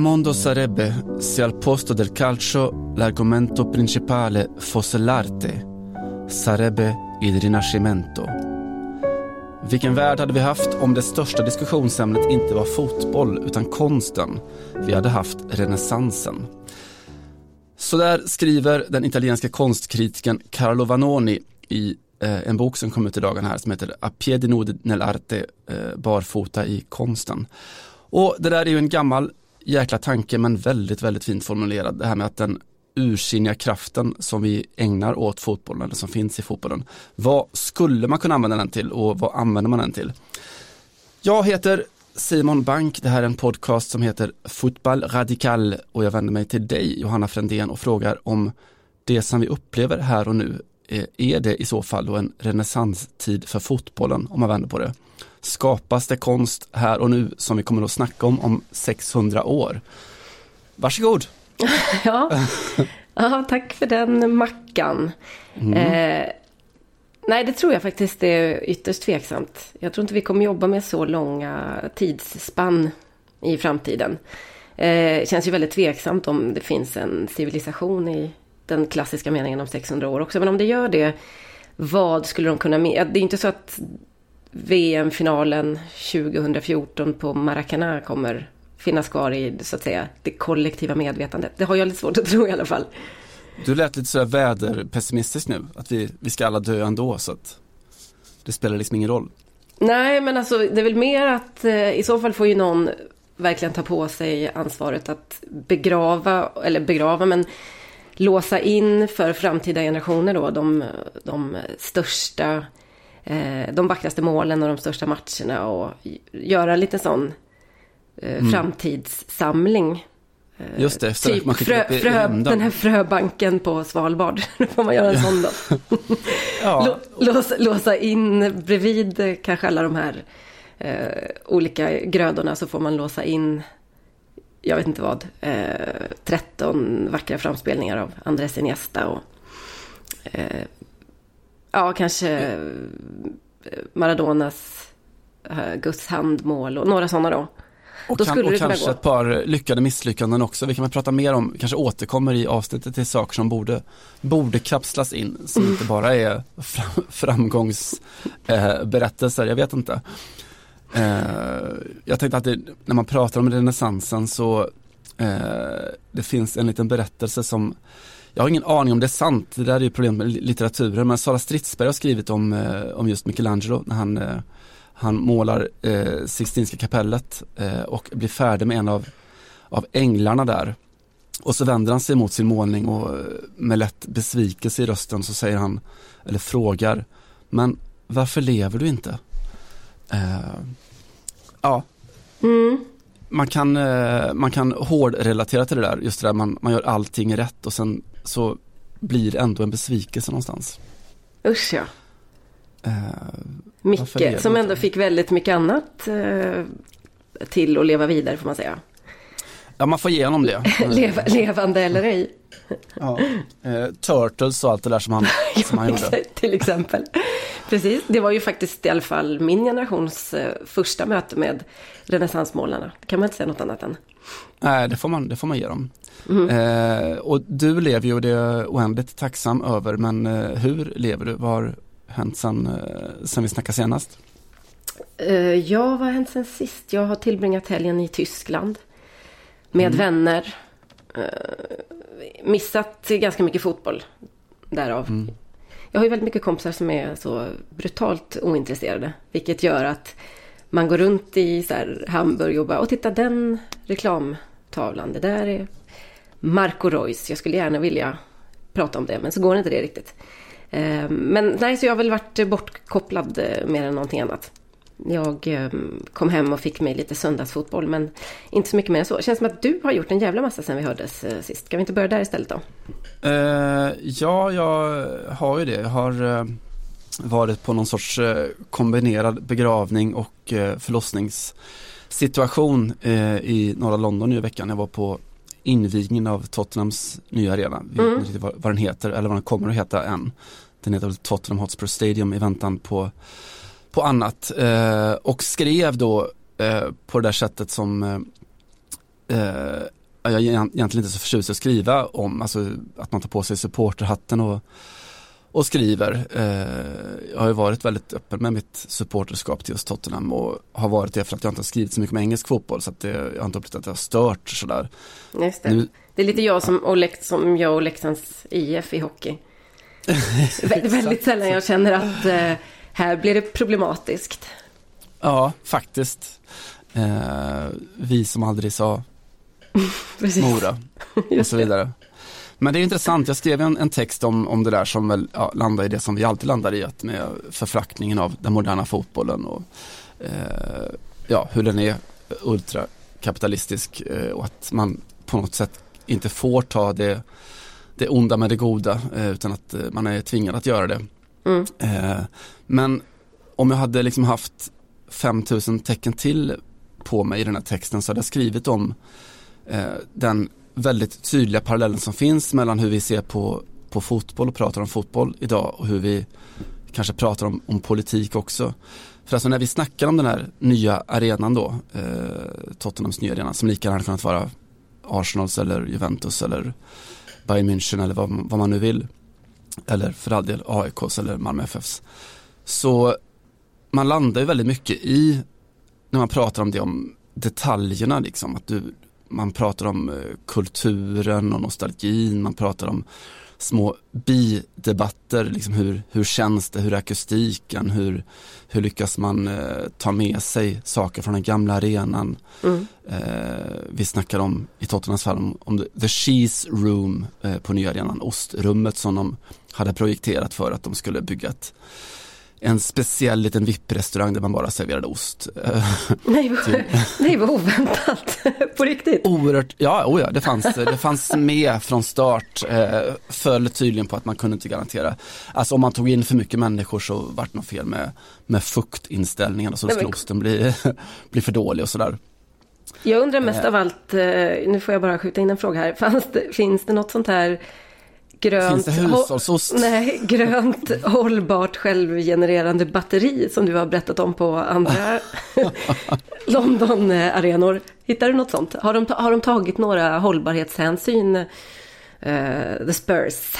mondo sarebbe se al posto del calcio l'argomento principale fosse l'arte, sarebbe il rinascimento. Vilken värld hade vi haft om det största diskussionsämnet inte var fotboll utan konsten? Vi hade haft renässansen. Så där skriver den italienska konstkritikern Carlo Vanoni i eh, en bok som kom ut i dagarna här som heter A piedi nudi nell'arte, eh, barfota i konsten. Och det där är ju en gammal jäkla tanke men väldigt, väldigt fint formulerad. Det här med att den ursinniga kraften som vi ägnar åt fotbollen, eller som finns i fotbollen. Vad skulle man kunna använda den till och vad använder man den till? Jag heter Simon Bank, det här är en podcast som heter Fotboll Radikal och jag vänder mig till dig Johanna Frändén och frågar om det som vi upplever här och nu, eh, är det i så fall då en renässanstid för fotbollen om man vänder på det? Skapas det konst här och nu som vi kommer att snacka om om 600 år? Varsågod! ja. ja, tack för den mackan. Mm. Eh, nej, det tror jag faktiskt är ytterst tveksamt. Jag tror inte vi kommer jobba med så långa tidsspann i framtiden. Eh, känns ju väldigt tveksamt om det finns en civilisation i den klassiska meningen om 600 år också. Men om det gör det, vad skulle de kunna... Det är inte så att VM-finalen 2014 på Maracanã kommer finnas kvar i så att säga, det kollektiva medvetandet. Det har jag lite svårt att tro i alla fall. Du lät lite sådär väderpessimistisk nu, att vi, vi ska alla dö ändå så att det spelar liksom ingen roll. Nej, men alltså det är väl mer att eh, i så fall får ju någon verkligen ta på sig ansvaret att begrava, eller begrava, men låsa in för framtida generationer då de, de största, eh, de vackraste målen och de största matcherna och göra lite sån Eh, mm. framtidssamling. Eh, Just det, typ man frö, frö, den här fröbanken på Svalbard. Då får man göra en sån då. ja. låsa, låsa in bredvid kanske alla de här eh, olika grödorna så får man låsa in jag vet inte vad, eh, 13 vackra framspelningar av Andres Iniesta och eh, ja, kanske eh, Maradonas eh, Guds handmål och några sådana då. Och, kan, och kanske ett par lyckade misslyckanden också. Vi kan prata mer om, kanske återkommer i avsnittet till saker som borde, borde kapslas in, som mm. inte bara är fram, framgångsberättelser, eh, jag vet inte. Eh, jag tänkte att det, när man pratar om renässansen så eh, det finns en liten berättelse som jag har ingen aning om det är sant, det där är ju problemet med litteraturen, men Sara Stridsberg har skrivit om, eh, om just Michelangelo när han eh, han målar eh, Sixtinska kapellet eh, och blir färdig med en av, av änglarna där. Och så vänder han sig mot sin målning och eh, med lätt besvikelse i rösten så säger han, eller frågar, men varför lever du inte? Eh, ja, mm. man, kan, man kan hårdrelatera till det där, just det där man, man gör allting rätt och sen så blir det ändå en besvikelse någonstans. Usch ja. Eh, Micke, som ändå fick väldigt mycket annat eh, till att leva vidare får man säga. Ja, man får igenom det. Leva, levande eller ej. Ja. Eh, Turtles och allt det där som han, som han gjorde. Till exempel. Precis, det var ju faktiskt i alla fall min generations eh, första möte med renässansmålarna. Det kan man inte säga något annat än. Nej, det får man, det får man ge dem. Mm. Eh, och du lever ju och det är oändligt tacksam över, men eh, hur lever du? Var, hänt sen, eh, sen vi snackade senast? Eh, ja, vad har hänt sen sist? Jag har tillbringat helgen i Tyskland. Med mm. vänner. Eh, missat ganska mycket fotboll. Därav. Mm. Jag har ju väldigt mycket kompisar som är så brutalt ointresserade. Vilket gör att man går runt i så Hamburg och bara, och titta den reklamtavlan. Det där är Marco Reus. Jag skulle gärna vilja prata om det, men så går inte det riktigt. Ehm, men nej, så jag har väl varit bortkopplad eh, mer än någonting annat. Jag ehm, kom hem och fick mig lite söndagsfotboll men inte så mycket mer än så. Det känns som att du har gjort en jävla massa sen vi hördes eh, sist. Ska vi inte börja där istället då? Uh, ja, jag har ju det. Jag har uh, varit på någon sorts uh, kombinerad begravning och förlossningssituation i norra London nu i veckan. Jag var på invigningen av Tottenhams nya arena. Vi vet mm. inte vad, vad den heter eller vad den kommer att heta än. Den heter Tottenham Hotspur Stadium i väntan på, på annat. Eh, och skrev då eh, på det där sättet som eh, eh, jag är egentligen inte så förtjust i att skriva om, alltså att man tar på sig supporterhatten och, och skriver. Eh, jag har ju varit väldigt öppen med mitt supporterskap till just Tottenham och har varit det för att jag inte har skrivit så mycket om engelsk fotboll så att det, jag har inte upplevt att det har stört sådär. Just det. Nu, det är lite jag som, och som jag och Leksands IF i hockey. väldigt sällan jag känner att eh, här blir det problematiskt. Ja, faktiskt. Eh, vi som aldrig sa Mora och så vidare. Men det är intressant, jag skrev en, en text om, om det där som väl ja, landar i det som vi alltid landar i, att med förflackningen av den moderna fotbollen och eh, ja, hur den är ultrakapitalistisk eh, och att man på något sätt inte får ta det, det onda med det goda eh, utan att eh, man är tvingad att göra det. Mm. Eh, men om jag hade liksom haft 5000 tecken till på mig i den här texten så hade jag skrivit om eh, den väldigt tydliga parallellen som finns mellan hur vi ser på, på fotboll och pratar om fotboll idag och hur vi kanske pratar om, om politik också. För alltså när vi snackar om den här nya arenan då, eh, Tottenhams nya arena som lika gärna kunnat vara Arsenals eller Juventus eller Bayern München eller vad, vad man nu vill. Eller för all del AIKs eller Malmö FFs. Så man landar ju väldigt mycket i, när man pratar om det, om detaljerna liksom. Att du, man pratar om eh, kulturen och nostalgin, man pratar om små bidebatter, liksom hur, hur känns det, hur är akustiken, hur, hur lyckas man eh, ta med sig saker från den gamla arenan. Mm. Eh, vi snackar om, i Tottenhams fall, om, om the, the cheese room eh, på nya arenan, ostrummet som de hade projekterat för att de skulle bygga ett en speciell liten VIP-restaurang där man bara serverade ost. Nej, vad, nej, vad oväntat. På riktigt? Oerhört, ja, oh ja det, fanns, det fanns med från start. Eh, föll tydligen på att man kunde inte garantera. Alltså om man tog in för mycket människor så vart det något fel med, med fuktinställningarna så skulle osten bli, bli för dålig och sådär. Jag undrar mest av allt, eh, nu får jag bara skjuta in en fråga här. Fanns det, finns det något sånt här grönt, Finns det hushållsost? Nej, grönt hållbart självgenererande batteri som du har berättat om på andra London-arenor. Hittar du något sånt? Har de, har de tagit några hållbarhetshänsyn, uh, The Spurs?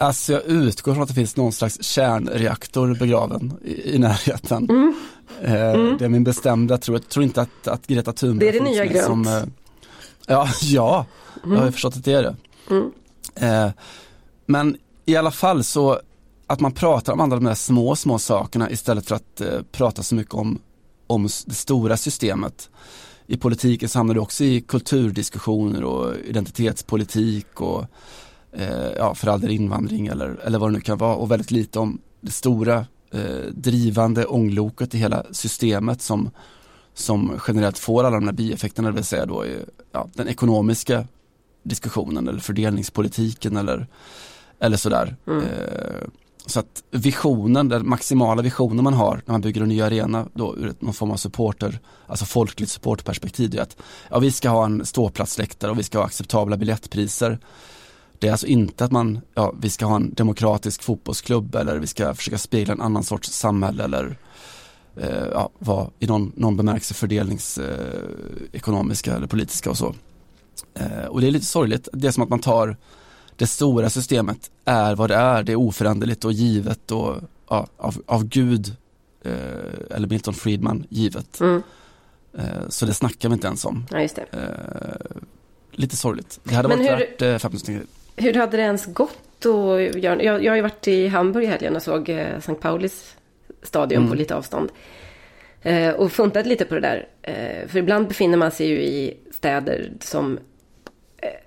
Alltså jag utgår från att det finns någon slags kärnreaktor begraven i, i närheten. Mm. Uh, mm. Det är min bestämda tro. Jag tror inte att, att Greta Thunberg Det är det nya grönt. Som, uh, ja, ja, mm. jag har förstått att det är det. Mm. Men i alla fall så att man pratar om alla de där små, små sakerna istället för att eh, prata så mycket om, om det stora systemet. I politiken så hamnar du också i kulturdiskussioner och identitetspolitik och eh, ja, för all del invandring eller, eller vad det nu kan vara och väldigt lite om det stora eh, drivande ångloket i hela systemet som, som generellt får alla de här bieffekterna, det vill säga då ja, den ekonomiska diskussionen eller fördelningspolitiken eller eller sådär. Mm. Eh, så att visionen, den maximala visionen man har när man bygger en ny arena då ur någon form av supporter, alltså folkligt supportperspektiv, är att ja, vi ska ha en ståplatsläktare och vi ska ha acceptabla biljettpriser. Det är alltså inte att man, ja, vi ska ha en demokratisk fotbollsklubb eller vi ska försöka spegla en annan sorts samhälle eller eh, ja, vara i någon, någon bemärkelse fördelningsekonomiska eh, eller politiska och så. Eh, och det är lite sorgligt, det är som att man tar det stora systemet är vad det är, det är oföränderligt och givet och ja, av, av Gud eh, eller Milton Friedman givet. Mm. Eh, så det snackar vi inte ens om. Ja, just det. Eh, lite sorgligt. Det hade Men varit hur, värt eh, 15 Hur hade det ens gått att göra? Jag, jag har ju varit i Hamburg i helgen och såg eh, St. Paulis stadion mm. på lite avstånd. Eh, och funtat lite på det där. Eh, för ibland befinner man sig ju i städer som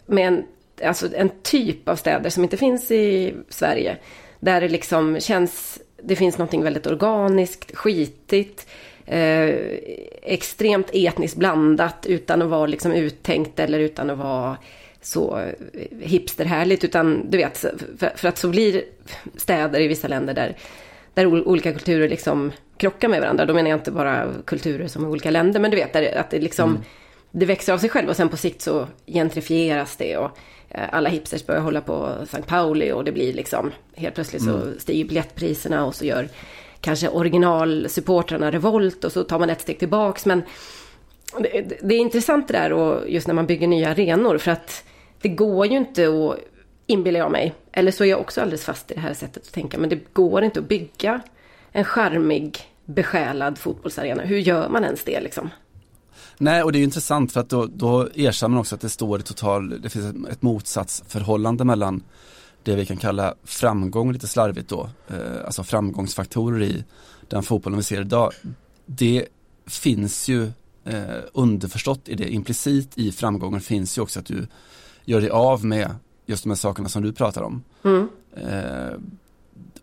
med en alltså en typ av städer som inte finns i Sverige. Där det liksom känns, det finns någonting väldigt organiskt, skitigt, eh, extremt etniskt blandat utan att vara liksom uttänkt eller utan att vara så hipsterhärligt. Utan du vet, för, för, att så blir städer i vissa länder där, där olika kulturer liksom krockar med varandra. Då menar jag inte bara kulturer som är olika länder, men du vet, att det liksom mm. det växer av sig själv och sen på sikt så gentrifieras det. Och, alla hipsters börjar hålla på St. Pauli och det blir liksom helt plötsligt så mm. stiger biljettpriserna och så gör kanske originalsupportrarna revolt och så tar man ett steg tillbaks. Men det, det är intressant det där och just när man bygger nya arenor för att det går ju inte att, inbillar jag mig, eller så är jag också alldeles fast i det här sättet att tänka, men det går inte att bygga en charmig, besjälad fotbollsarena. Hur gör man ens det liksom? Nej, och det är intressant för att då, då erkänner man också att det står i total, det finns ett motsatsförhållande mellan det vi kan kalla framgång lite slarvigt då, eh, alltså framgångsfaktorer i den fotbollen vi ser idag. Det finns ju eh, underförstått i det, implicit i framgången finns ju också att du gör dig av med just de här sakerna som du pratar om. Mm. Eh,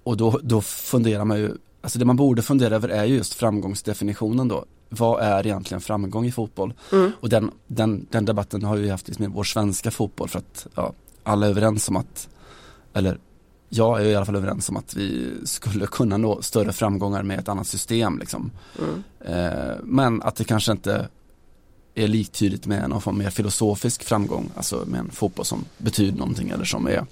och då, då funderar man ju, alltså det man borde fundera över är ju just framgångsdefinitionen då. Vad är egentligen framgång i fotboll? Mm. Och den, den, den debatten har vi haft med vår svenska fotboll för att ja, alla är överens om att, eller jag är i alla fall överens om att vi skulle kunna nå större framgångar med ett annat system. Liksom. Mm. Eh, men att det kanske inte är liktydigt med någon form mer filosofisk framgång, alltså med en fotboll som betyder någonting eller som är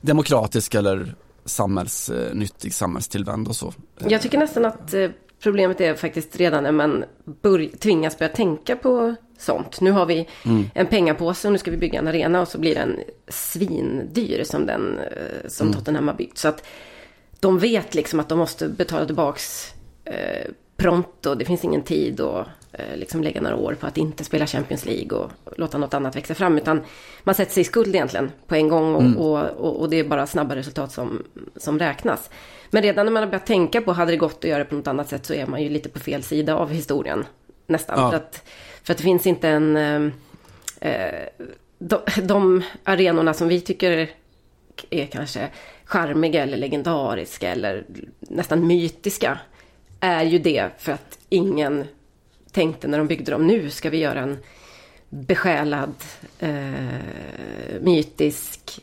demokratisk eller samhällsnyttig, samhällstillvänd och så. Jag tycker nästan att eh, problemet är faktiskt redan när man bör, tvingas börja tänka på sånt. Nu har vi mm. en pengapåse och nu ska vi bygga en arena och så blir den svindyr som den eh, som mm. Tottenham har byggt. Så att de vet liksom att de måste betala tillbaks eh, pronto. Det finns ingen tid att eh, liksom lägga några år på att inte spela Champions League och låta något annat växa fram. Utan man sätter sig i skuld egentligen på en gång och, mm. och, och, och, det är bara snabba resultat som, som räknas. Men redan när man har börjat tänka på, hade det gått att göra på något annat sätt så är man ju lite på fel sida av historien. Nästan. Ja. För, att, för att det finns inte en... Eh, eh de, de arenorna som vi tycker är kanske charmiga eller legendariska eller nästan mytiska är ju det för att ingen tänkte när de byggde dem, nu ska vi göra en besjälad, eh, mytisk,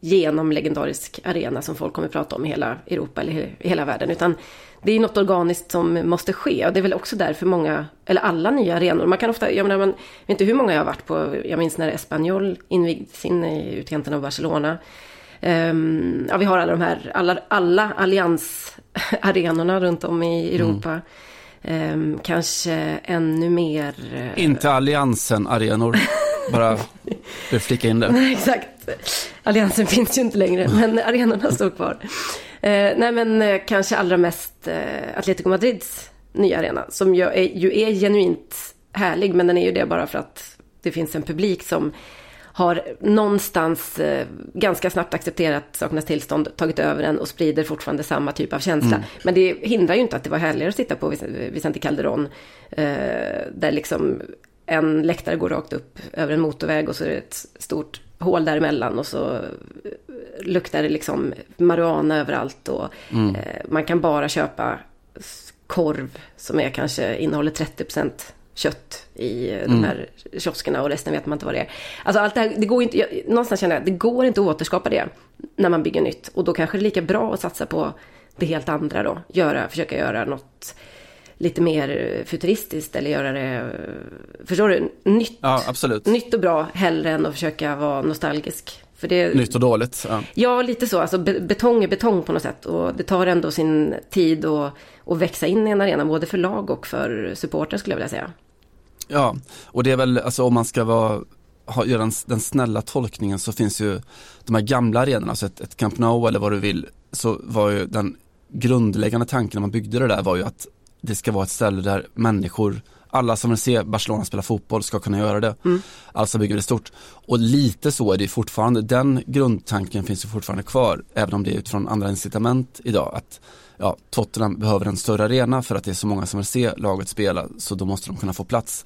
genomlegendarisk arena som folk kommer prata om i hela Europa eller i hela världen. Utan det är något organiskt som måste ske och det är väl också därför många, eller alla nya arenor, man kan ofta, jag menar, man vet inte hur många jag har varit på, jag minns när Espanyol invigdes in i utkanten av Barcelona. Um, ja, vi har alla de här, alla, alla alliansarenorna runt om i Europa. Mm. Um, kanske ännu mer... Uh... Inte Alliansen-arenor, bara för flika in det. Nej, exakt. Alliansen finns ju inte längre, men arenorna står kvar. Uh, nej, men uh, kanske allra mest uh, Atletico Madrids nya arena, som ju är, ju är genuint härlig, men den är ju det bara för att det finns en publik som har någonstans eh, ganska snabbt accepterat sakernas tillstånd, tagit över den och sprider fortfarande samma typ av känsla. Mm. Men det hindrar ju inte att det var härligare att sitta på Vicente Calderon, eh, där liksom en läktare går rakt upp över en motorväg och så är det ett stort hål däremellan och så luktar det liksom marijuana överallt och mm. eh, man kan bara köpa korv som är kanske innehåller 30% kött i mm. de här kioskerna och resten vet man inte vad det är. Alltså allt det här, det går inte, jag, någonstans känner jag att det går inte att återskapa det när man bygger nytt. Och då kanske det är lika bra att satsa på det helt andra då. Göra, försöka göra något lite mer futuristiskt eller göra det, förstår du? Nytt, ja, absolut. nytt och bra hellre än att försöka vara nostalgisk. För det, Nytt och dåligt. Ja. ja, lite så. Alltså betong är betong på något sätt. Och det tar ändå sin tid att, att växa in i en arena, både för lag och för supporter skulle jag vilja säga. Ja, och det är väl, alltså om man ska vara, ha, göra den, den snälla tolkningen så finns ju de här gamla arenorna, alltså ett, ett Camp Nou eller vad du vill, så var ju den grundläggande tanken när man byggde det där var ju att det ska vara ett ställe där människor, alla som vill se Barcelona spela fotboll ska kunna göra det. Mm. Alltså bygger det stort. Och lite så är det fortfarande, den grundtanken finns ju fortfarande kvar, även om det är utifrån andra incitament idag. Att ja, Tottenham behöver en större arena för att det är så många som vill se laget spela så då måste de kunna få plats.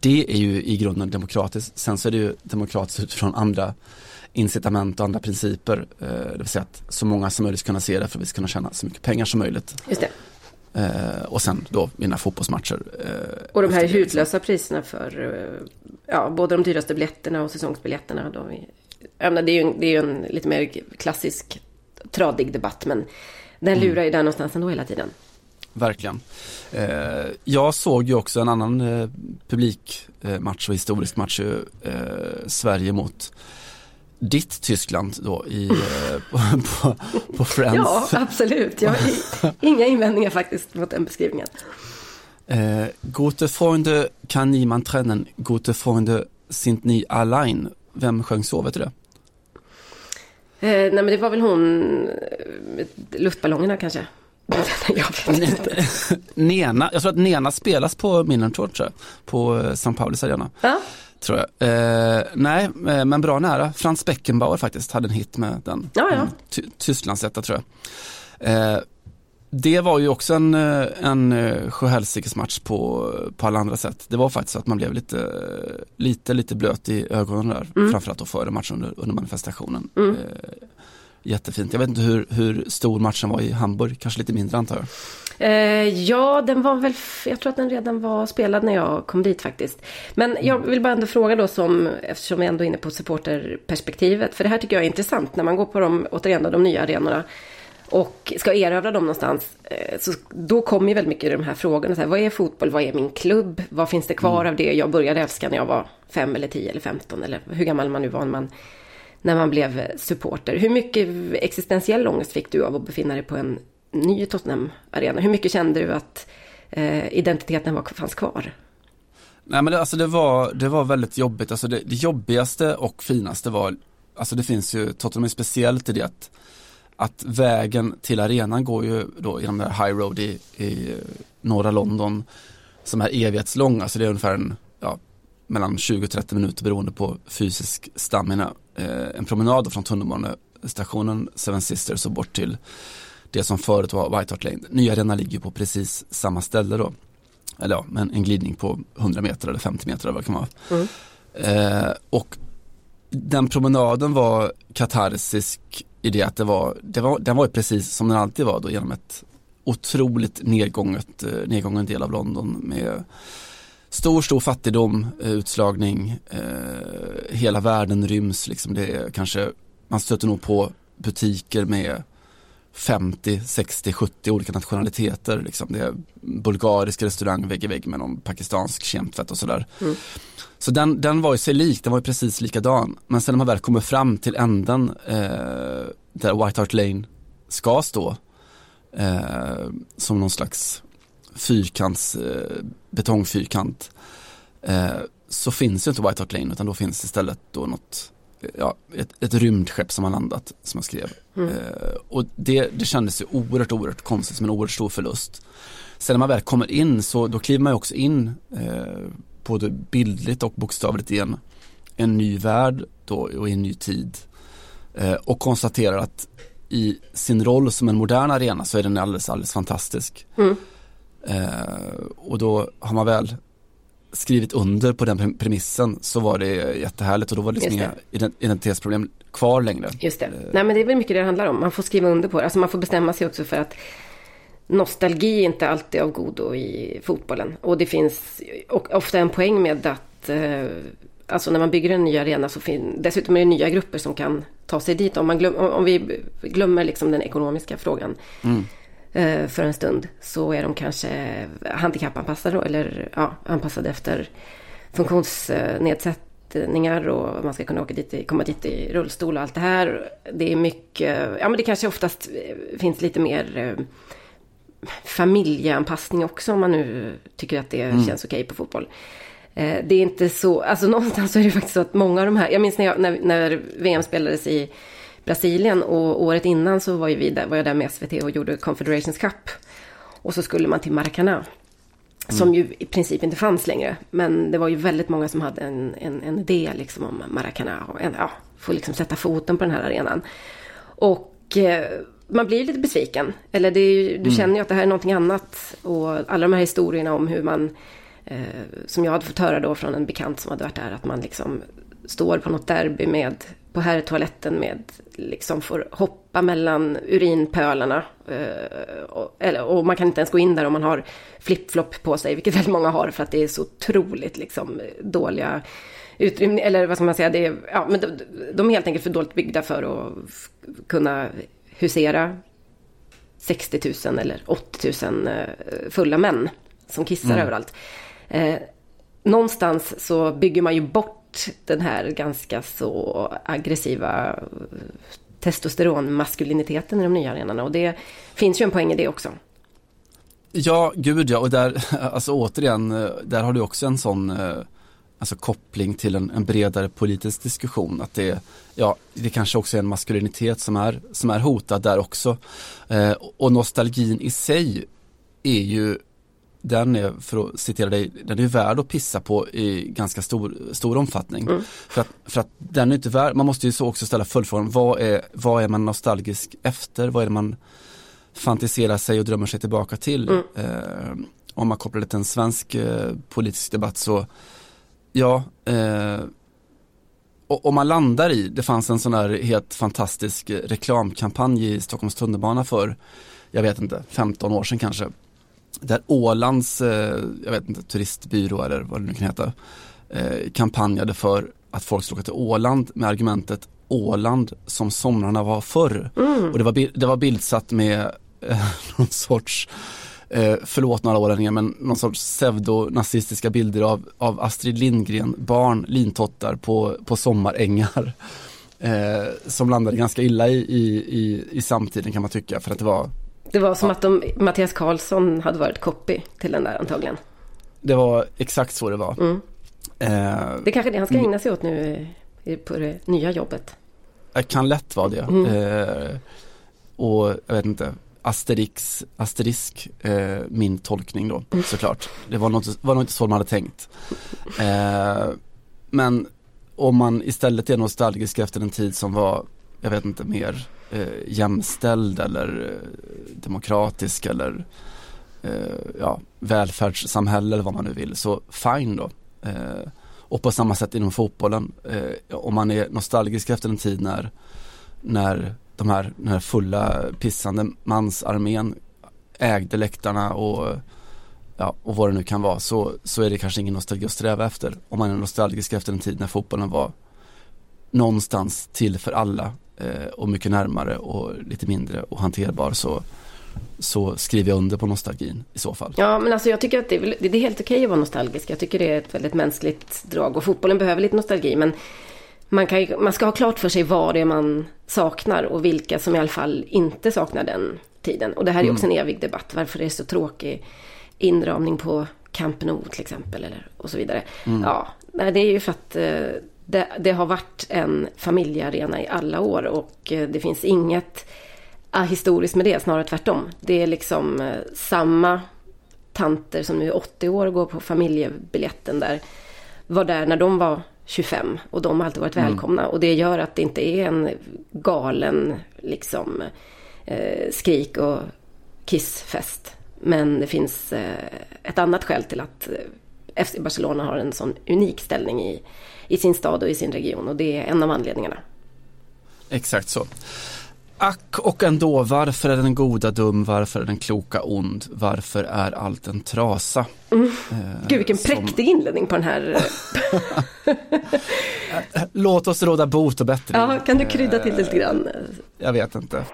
Det är ju i grunden demokratiskt. Sen så är det ju demokratiskt utifrån andra incitament och andra principer. Eh, det vill säga att så många som möjligt ska kunna se det för att vi ska kunna tjäna så mycket pengar som möjligt. Just det. Eh, och sen då vinna fotbollsmatcher. Eh, och de här hutlösa priserna för ja, både de dyraste biljetterna och säsongsbiljetterna. Då. Det är ju, det är ju en lite mer klassisk tradig debatt men den lurar ju där någonstans ändå hela tiden. Verkligen. Eh, jag såg ju också en annan eh, publikmatch och historisk match, eh, Sverige mot ditt Tyskland då i, eh, på, på, på Friends. Ja, absolut. Jag har inga invändningar faktiskt mot den beskrivningen. Eh, gute Freunde kan niemand trennen, gute Freunde sind ni allein. Vem sjöng så, vet du det? Eh, nej men det var väl hon, eh, luftballongerna kanske. jag vet inte. Nena, jag tror att Nena spelas på jag, på eh, St. Paulis arena. Ja. Tror jag. Eh, nej, eh, men bra nära. Frans Beckenbauer faktiskt hade en hit med den. Ja, ja. Mm, Ty Tysklandsetta tror jag. Eh, det var ju också en, eh, en eh, sjöhelsikesmatch på, på alla andra sätt. Det var faktiskt så att man blev lite, lite, lite blöt i ögonen där. Mm. Framförallt då före matchen under, under manifestationen. Mm. Eh, jättefint. Jag vet inte hur, hur stor matchen var i Hamburg, kanske lite mindre antar jag. Eh, ja, den var väl, jag tror att den redan var spelad när jag kom dit faktiskt. Men jag vill bara ändå fråga då som, eftersom vi ändå är inne på supporterperspektivet. För det här tycker jag är intressant när man går på de, återigen då, de nya arenorna och ska erövra dem någonstans. Eh, så då kommer ju väldigt mycket de här frågorna. Så här, vad är fotboll? Vad är min klubb? Vad finns det kvar mm. av det jag började älska när jag var fem eller tio eller femton? Eller hur gammal man nu var när man, när man blev supporter. Hur mycket existentiell ångest fick du av att befinna dig på en ny Tottenham-arena? Hur mycket kände du att eh, identiteten var, fanns kvar? Nej men det, alltså det, var, det var väldigt jobbigt. Alltså det, det jobbigaste och finaste var, alltså det finns ju, Tottenham är speciellt i det att att vägen till arenan går ju då genom den här High Road i, i eh, norra London som är evighetslång, alltså det är ungefär en, mellan 20-30 minuter beroende på fysisk stamina. Eh, en promenad från tunnelbanestationen Seven Sisters och bort till det som förut var White Hart Lane. Nya arenan ligger på precis samma ställe då. Eller ja, men en glidning på 100 meter eller 50 meter eller vad det kan vara. Mm. Eh, och den promenaden var katarsisk i det att det var, det var, den var precis som den alltid var då genom ett otroligt nedgånget, eh, nedgången del av London med stor, stor fattigdom, eh, utslagning, eh, hela världen ryms liksom. Det är kanske, man stöter nog på butiker med 50, 60, 70 olika nationaliteter. Liksom. Det är bulgarisk restaurang vägg i vägg med någon pakistansk kemtvätt och sådär. Mm. Så den, den var ju sig lik, den var ju precis likadan. Men sen när man väl kommer fram till änden eh, där White Hart Lane ska stå eh, som någon slags fyrkants, eh, betongfyrkant eh, så finns ju inte White Hart Lane utan då finns istället då något ja, ett, ett rymdskepp som har landat som jag skrev. Mm. Eh, och det, det kändes ju oerhört, oerhört konstigt som en oerhört stor förlust. Sen när man väl kommer in så då kliver man ju också in eh, både bildligt och bokstavligt i en, en ny värld då, och i en ny tid. Eh, och konstaterar att i sin roll som en modern arena så är den alldeles, alldeles fantastisk. Mm. Eh, och då har man väl skrivit under på den premissen så var det jättehärligt och då var det liksom inga identitetsproblem kvar längre. Just det. Nej men det är väl mycket det handlar om. Man får skriva under på det. Alltså man får bestämma sig också för att nostalgi är inte alltid av godo i fotbollen. Och det finns ofta en poäng med att eh, Alltså när man bygger en ny arena så finns dessutom är det nya grupper som kan ta sig dit. Om, man glöm, om vi glömmer liksom den ekonomiska frågan. Mm. Eh, för en stund så är de kanske handikappanpassade eller ja, anpassade efter funktionsnedsättningar och man ska kunna åka dit, komma dit i rullstol och allt det här. Det är mycket, ja men det kanske oftast finns lite mer eh, familjeanpassning också om man nu tycker att det mm. känns okej okay på fotboll. Eh, det är inte så, alltså någonstans så är det faktiskt så att många av de här, jag minns när, jag, när, när VM spelades i Brasilien och året innan så var, ju vi där, var jag där med SVT och gjorde Confederations Cup. Och så skulle man till Maracana. Mm. Som ju i princip inte fanns längre. Men det var ju väldigt många som hade en, en, en idé liksom om Maracana. Och en, ja, få liksom sätta foten på den här arenan. Och eh, man blir lite besviken. Eller är, du mm. känner ju att det här är någonting annat. Och alla de här historierna om hur man eh, som jag hade fått höra då från en bekant som hade varit där, att man liksom står på något derby med på herrtoaletten med, liksom får hoppa mellan urinpölarna. Eh, och, eller, och man kan inte ens gå in där om man har flipflop på sig, vilket väldigt många har för att det är så otroligt liksom, dåliga utrymning, eller vad ska man säga, det är, ja, men de, de är helt enkelt för dåligt byggda för att kunna husera 60 000 eller 80 000 eh, fulla män som kissar mm. överallt. Eh, någonstans så bygger man ju bort den här ganska så aggressiva eh, testosteronmaskuliniteten i de nya arenorna. Och det finns ju en poäng i det också. Ja, gud ja, och där, alltså återigen, eh, där har du också en sån eh, alltså koppling till en, en, bredare politisk diskussion. Att det, ja, det kanske också är en maskulinitet som är, som är hotad där också. Eh, och nostalgin i sig är ju den är, för att citera dig, den är värd att pissa på i ganska stor, stor omfattning. Mm. För, att, för att den är inte värd, man måste ju så också ställa följdfrågan, vad är, vad är man nostalgisk efter? Vad är det man fantiserar sig och drömmer sig tillbaka till? Mm. Eh, om man kopplar det till en svensk eh, politisk debatt så, ja, eh, och om man landar i, det fanns en sån här helt fantastisk reklamkampanj i Stockholms tunnelbana för, jag vet inte, 15 år sedan kanske där Ålands, eh, jag vet inte, turistbyrå eller vad det nu kan heta, eh, kampanjade för att folk skulle åka till Åland med argumentet Åland som somrarna var förr. Mm. Och det var, det var bildsatt med eh, någon sorts eh, förlåt några ålänningar, men någon sorts pseudonazistiska bilder av, av Astrid Lindgren, barn, lintottar på, på sommarängar. Eh, som landade ganska illa i, i, i, i samtiden kan man tycka, för att det var det var som ja. att de, Mattias Karlsson hade varit copy till den där antagligen. Det var exakt så det var. Mm. Eh, det är kanske det han ska ägna sig åt nu på det nya jobbet. Det kan lätt vara det. Mm. Eh, och jag vet inte, Asterix, Asterisk, eh, min tolkning då mm. såklart. Det var nog, var nog inte så man hade tänkt. Eh, men om man istället är nostalgisk efter en tid som var, jag vet inte, mer eh, jämställd eller eh, demokratisk eller eh, ja, välfärdssamhälle eller vad man nu vill. Så fine då. Eh, och på samma sätt inom fotbollen. Eh, om man är nostalgisk efter en tid när, när de här, den här fulla pissande mansarmén ägde läktarna och ja, och vad det nu kan vara så, så är det kanske ingen nostalgi att sträva efter. Om man är nostalgisk efter en tid när fotbollen var någonstans till för alla och mycket närmare och lite mindre och hanterbar så, så skriver jag under på nostalgin i så fall. Ja, men alltså jag tycker att det är, det är helt okej att vara nostalgisk. Jag tycker det är ett väldigt mänskligt drag och fotbollen behöver lite nostalgi. Men man, kan, man ska ha klart för sig vad det är man saknar och vilka som i alla fall inte saknar den tiden. Och det här är också mm. en evig debatt. Varför det är så tråkig inramning på Camp Nou till exempel eller, och så vidare. Mm. Ja, det är ju för att eh, det, det, har varit en familjearena i alla år och eh, det finns inget historiskt med det, snarare tvärtom. Det är liksom eh, samma tanter som nu är 80 år och går på familjebiljetten där var där när de var 25 och de har alltid varit mm. välkomna och det gör att det inte är en galen liksom eh, skrik och kissfest. Men det finns eh, ett annat skäl till att eh, FC Barcelona har en sån unik ställning i, i sin stad och i sin region och det är en av anledningarna. Exakt så. Ack och ändå, varför är den goda dum, varför är den kloka ond, varför är allt en trasa? Mm. Eh, Gud vilken som... präktig inledning på den här. Låt oss råda bot och bättre. Ja, kan du krydda till det lite grann? Jag vet inte.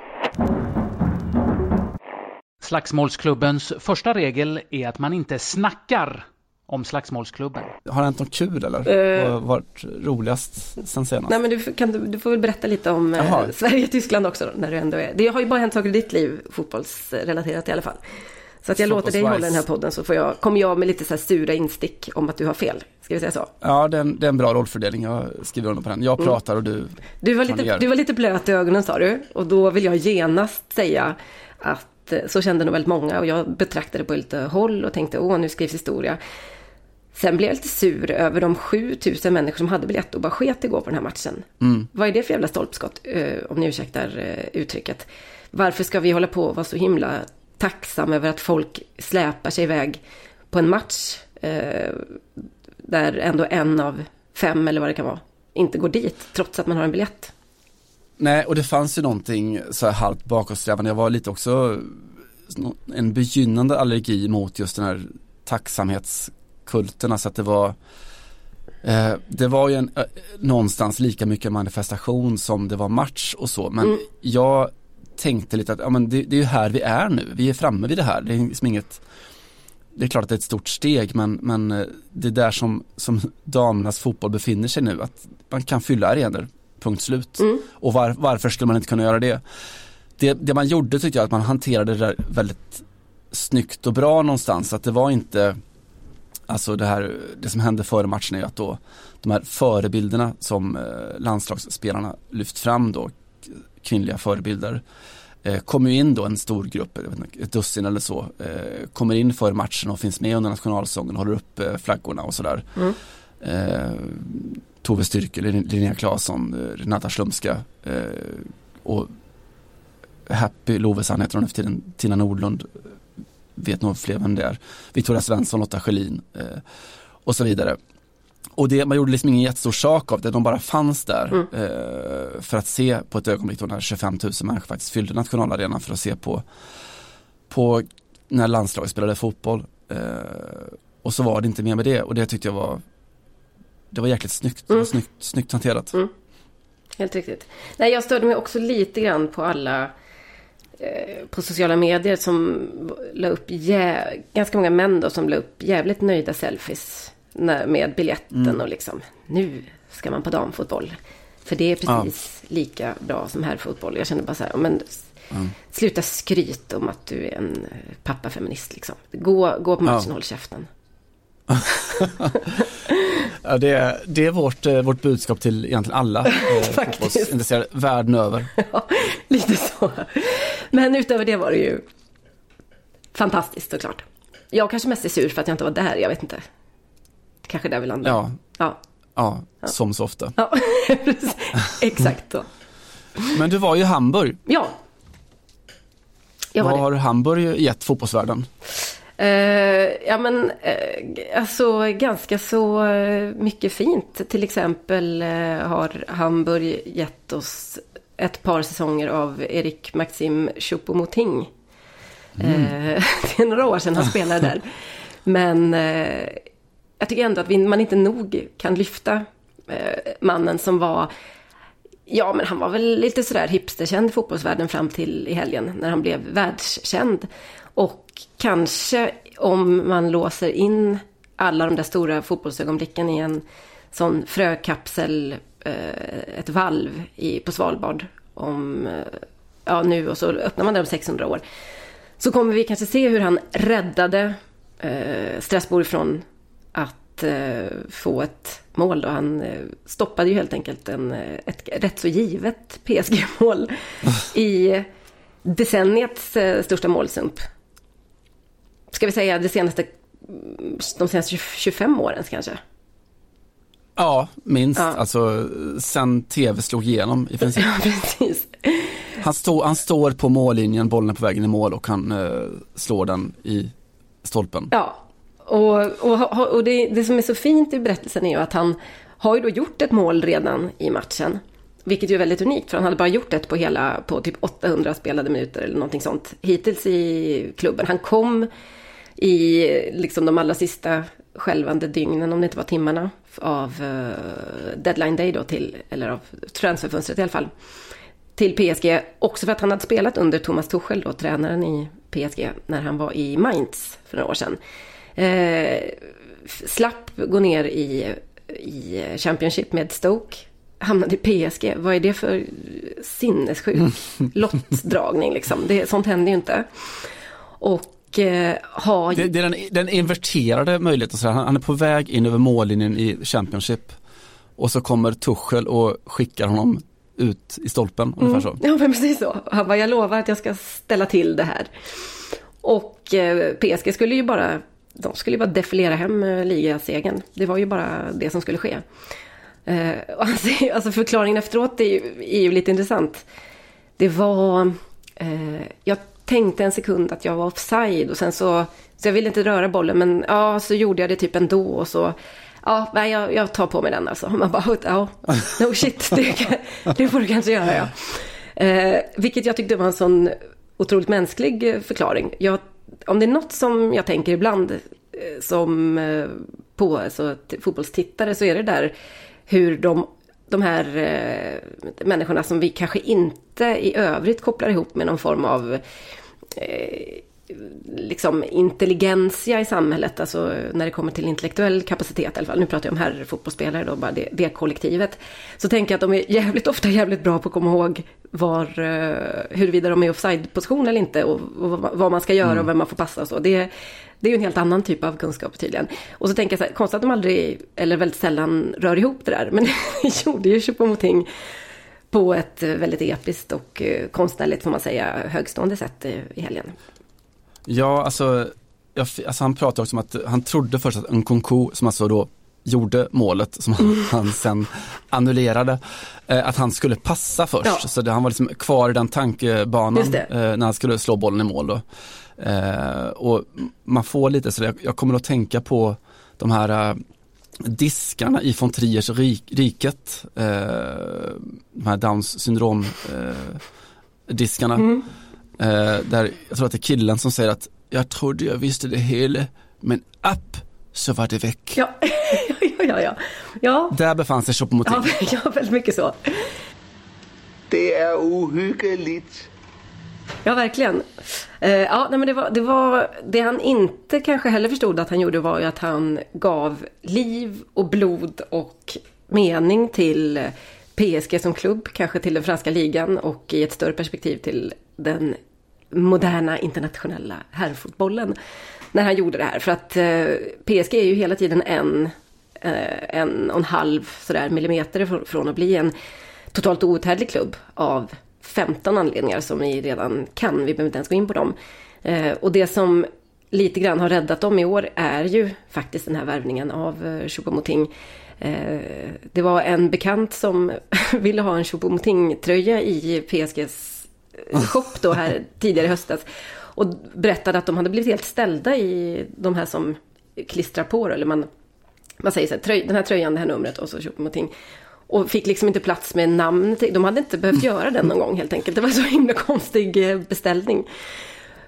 Slagsmålsklubbens första regel är att man inte snackar om Slagsmålsklubben. Har det hänt något kul eller? Uh, Vad varit roligast sen senast? Nej men du, kan, du, du får väl berätta lite om eh, Sverige-Tyskland också när du ändå är. Det har ju bara hänt saker i ditt liv, fotbollsrelaterat i alla fall. Så att jag så låter dig hålla den här podden så får jag, kommer jag med lite så här sura instick om att du har fel. Ska vi säga så? Ja, det är en, det är en bra rollfördelning. Jag skriver under på den. Jag mm. pratar och du du var, lite, du var lite blöt i ögonen sa du. Och då vill jag genast säga att eh, så kände nog väldigt många och jag betraktade på lite håll och tänkte åh nu skrivs historia. Sen blev jag lite sur över de 7000 människor som hade biljett och bara sket igår på den här matchen. Mm. Vad är det för jävla stolpskott, eh, om ni ursäktar eh, uttrycket? Varför ska vi hålla på och vara så himla tacksam över att folk släpar sig iväg på en match eh, där ändå en av fem eller vad det kan vara inte går dit trots att man har en biljett. Nej, och det fanns ju någonting så här halvt bakåtsträvande. Jag var lite också en begynnande allergi mot just den här tacksamhets kulterna så att det var eh, det var ju en, eh, någonstans lika mycket manifestation som det var match och så men mm. jag tänkte lite att ja, men det, det, är ju här vi är nu, vi är framme vid det här, det är liksom inget det är klart att det är ett stort steg men, men eh, det är där som, som damernas fotboll befinner sig nu, att man kan fylla arenor, punkt slut. Mm. Och var, varför skulle man inte kunna göra det? det? Det man gjorde tyckte jag att man hanterade det där väldigt snyggt och bra någonstans. Att det var inte, alltså det här, det som hände före matchen är att då de här förebilderna som eh, landslagsspelarna lyft fram då, kvinnliga förebilder, eh, kommer ju in då en stor grupp, ett dussin eller så, eh, kommer in före matchen och finns med under nationalsången, håller upp flaggorna och sådär. Mm. Tove Styrke, Linnea Claesson, Renata Slumska och Happy Lovesan heter hon efter tiden, Tina Nordlund, vet nog fler vem det är, Victoria Svensson, Lotta Schelin och så vidare. Och det, man gjorde liksom ingen jättestor sak av det, de bara fanns där mm. eh, för att se på ett ögonblick då när 25 000 människor faktiskt fyllde nationalarenan för att se på, på när landslaget spelade fotboll. Eh, och så var det inte mer med det och det tyckte jag var det var jäkligt snyggt, mm. snyggt, snyggt hanterat. Mm. Helt riktigt. Nej, jag störde mig också lite grann på alla eh, på sociala medier som la upp, jä- ganska många män då som la upp jävligt nöjda selfies när, med biljetten mm. och liksom nu ska man på damfotboll. För det är precis ja. lika bra som herrfotboll. Jag känner bara så här, men mm. sluta skryt om att du är en pappafeminist liksom. Gå, gå på matchen och ja. håll käften. ja, det, är, det är vårt, eh, vårt budskap till egentligen alla eh, fotbollsintresserade världen över. Ja, lite så. Men utöver det var det ju fantastiskt såklart. Jag kanske mest är sur för att jag inte var där, jag vet inte. Kanske där vi landar. Ja, ja. ja, ja. som så ofta. Ja, exakt så. Men du var ju i Hamburg. Ja. Jag Vad har Hamburg gett fotbollsvärlden? Uh, ja men uh, alltså ganska så uh, mycket fint. Till exempel har Hamburg gett oss ett par säsonger av Erik Maxim Choupo-Moting. Mm. det är några år sedan han spelade där. Men jag tycker ändå att vi, man inte nog kan lyfta mannen som var Ja, men han var väl lite sådär hipsterkänd i fotbollsvärlden fram till i helgen när han blev världskänd. Och kanske om man låser in alla de där stora fotbollsögonblicken i en sån frökapsel, eh, ett valv i, på Svalbard om, eh, ja nu och så öppnar man det om 600 år. Så kommer vi kanske se hur han räddade eh, Strasbourg från att eh, få ett mål. Då. Han eh, stoppade ju helt enkelt en, ett rätt så givet PSG-mål i decenniets största målsump ska vi säga det senaste, de senaste 25 åren kanske? Ja, minst. Ja. Alltså sen tv slog igenom i princip. Ja, precis. Han, stå, han står på mållinjen, bollen är på vägen i mål och han eh, slår den i stolpen. Ja, och, och, och det, det, som är så fint i berättelsen är ju att han har ju då gjort ett mål redan i matchen. Vilket ju är väldigt unikt för han hade bara gjort ett på hela, på typ 800 spelade minuter eller någonting sånt hittills i klubben. Han kom i liksom de allra sista skälvande dygnen, om det inte var timmarna, av uh, deadline day då till, eller av transferfönstret i alla fall, till PSG. Också för att han hade spelat under Thomas Tuchel då, tränaren i PSG, när han var i Mainz för några år sedan. Uh, slapp gå ner i, i Championship med Stoke. Hamnade i PSG. Vad är det för sinnessjuk lottdragning liksom? Det, sånt händer ju inte. Och eh, ha... Det, det, är den, den inverterade möjligheten. Så han, han är på väg in över mållinjen i Championship. Och så kommer Tuchel och skickar honom ut i stolpen. Mm. Ungefär så. Ja, men precis så. Han bara, jag lovar att jag ska ställa till det här. Och eh, PSG skulle ju bara, de skulle ju bara defilera hem eh, ligasegern. Det var ju bara det som skulle ske. Eh, alltså, alltså förklaringen efteråt är ju, är ju lite intressant. Det var, eh, jag tänkte en sekund att jag var offside och sen så, så jag ville inte röra bollen men ja, så gjorde jag det typ ändå och så Ja, nej, jag, jag tar på mig den alltså. Man bara, ja, no shit, det, det får du kanske göra ja. Eh, vilket jag tyckte var en sån otroligt mänsklig förklaring. Jag, om det är något som jag tänker ibland eh, som eh, på alltså, fotbollstittare så är det där hur de, de här eh, människorna som vi kanske inte i övrigt kopplar ihop med någon form av eh, liksom intelligensia i samhället, alltså när det kommer till intellektuell kapacitet i alla fall. Nu pratar jag om herrfotbollsspelare då, bara det, det kollektivet. Så tänker jag att de är jävligt ofta jävligt bra på att komma ihåg var, uh, huruvida de är i offside-position eller inte och, och, vad man ska göra mm. och vem man får passa och så. Det, det är ju en helt annan typ av kunskap tydligen. Och så tänker jag så här, konstigt att de aldrig, eller väldigt sällan, rör ihop det där. Men det gjorde ju Choupo-Moting på ett väldigt episkt och eh, konstnärligt, får man säga, högstående sätt i helgen. Ja, alltså, jag, alltså han pratade också om att han trodde först att Nkunku, som alltså då gjorde målet som mm. han sen annullerade, eh, att han skulle passa först. Ja. Så det, han var liksom kvar i den tankebanan eh, när han skulle slå bollen i mål. Då. Eh, och man får lite så jag, jag kommer att tänka på de här diskarna i von Triers rik, riket, uh, de här Downs syndrom uh, diskarna. Mm. där jag tror att det är killen som säger att jag trodde jag visste det hela, men upp så var det väck. Ja, ja, ja, ja. ja. Där befann sig Choupo-Moting. Ja, ja, väldigt mycket så. Det är ohyggligt. Ja, verkligen. Uh, ja, nej, men det, var, det var det han inte kanske heller förstod att han gjorde var ju att han gav liv och blod och mening till PSG som klubb, kanske till den franska ligan och i ett större perspektiv till den moderna internationella herrfotbollen när han gjorde det här. För att eh, PSG är ju hela tiden en, eh, en och en halv sådär millimeter från att bli en totalt outhärdlig klubb av 15 anledningar som ni redan kan. Vi behöver inte ens gå in på dem. Eh, och det som lite grann har räddat dem i år är ju faktiskt den här värvningen av eh, Choupo-Moting. Eh, det var en bekant som ville ha en Choupo-Moting-tröja i PSGs shop då här tidigare i höstas. Och berättade att de hade blivit helt ställda i de här som klistrar på eller man, man säger så här, den här tröjan, det här numret och så Choupo-Moting. Och fick liksom inte plats med namn. De hade inte behövt göra den någon gång helt enkelt. Det var så himla konstig eh, beställning.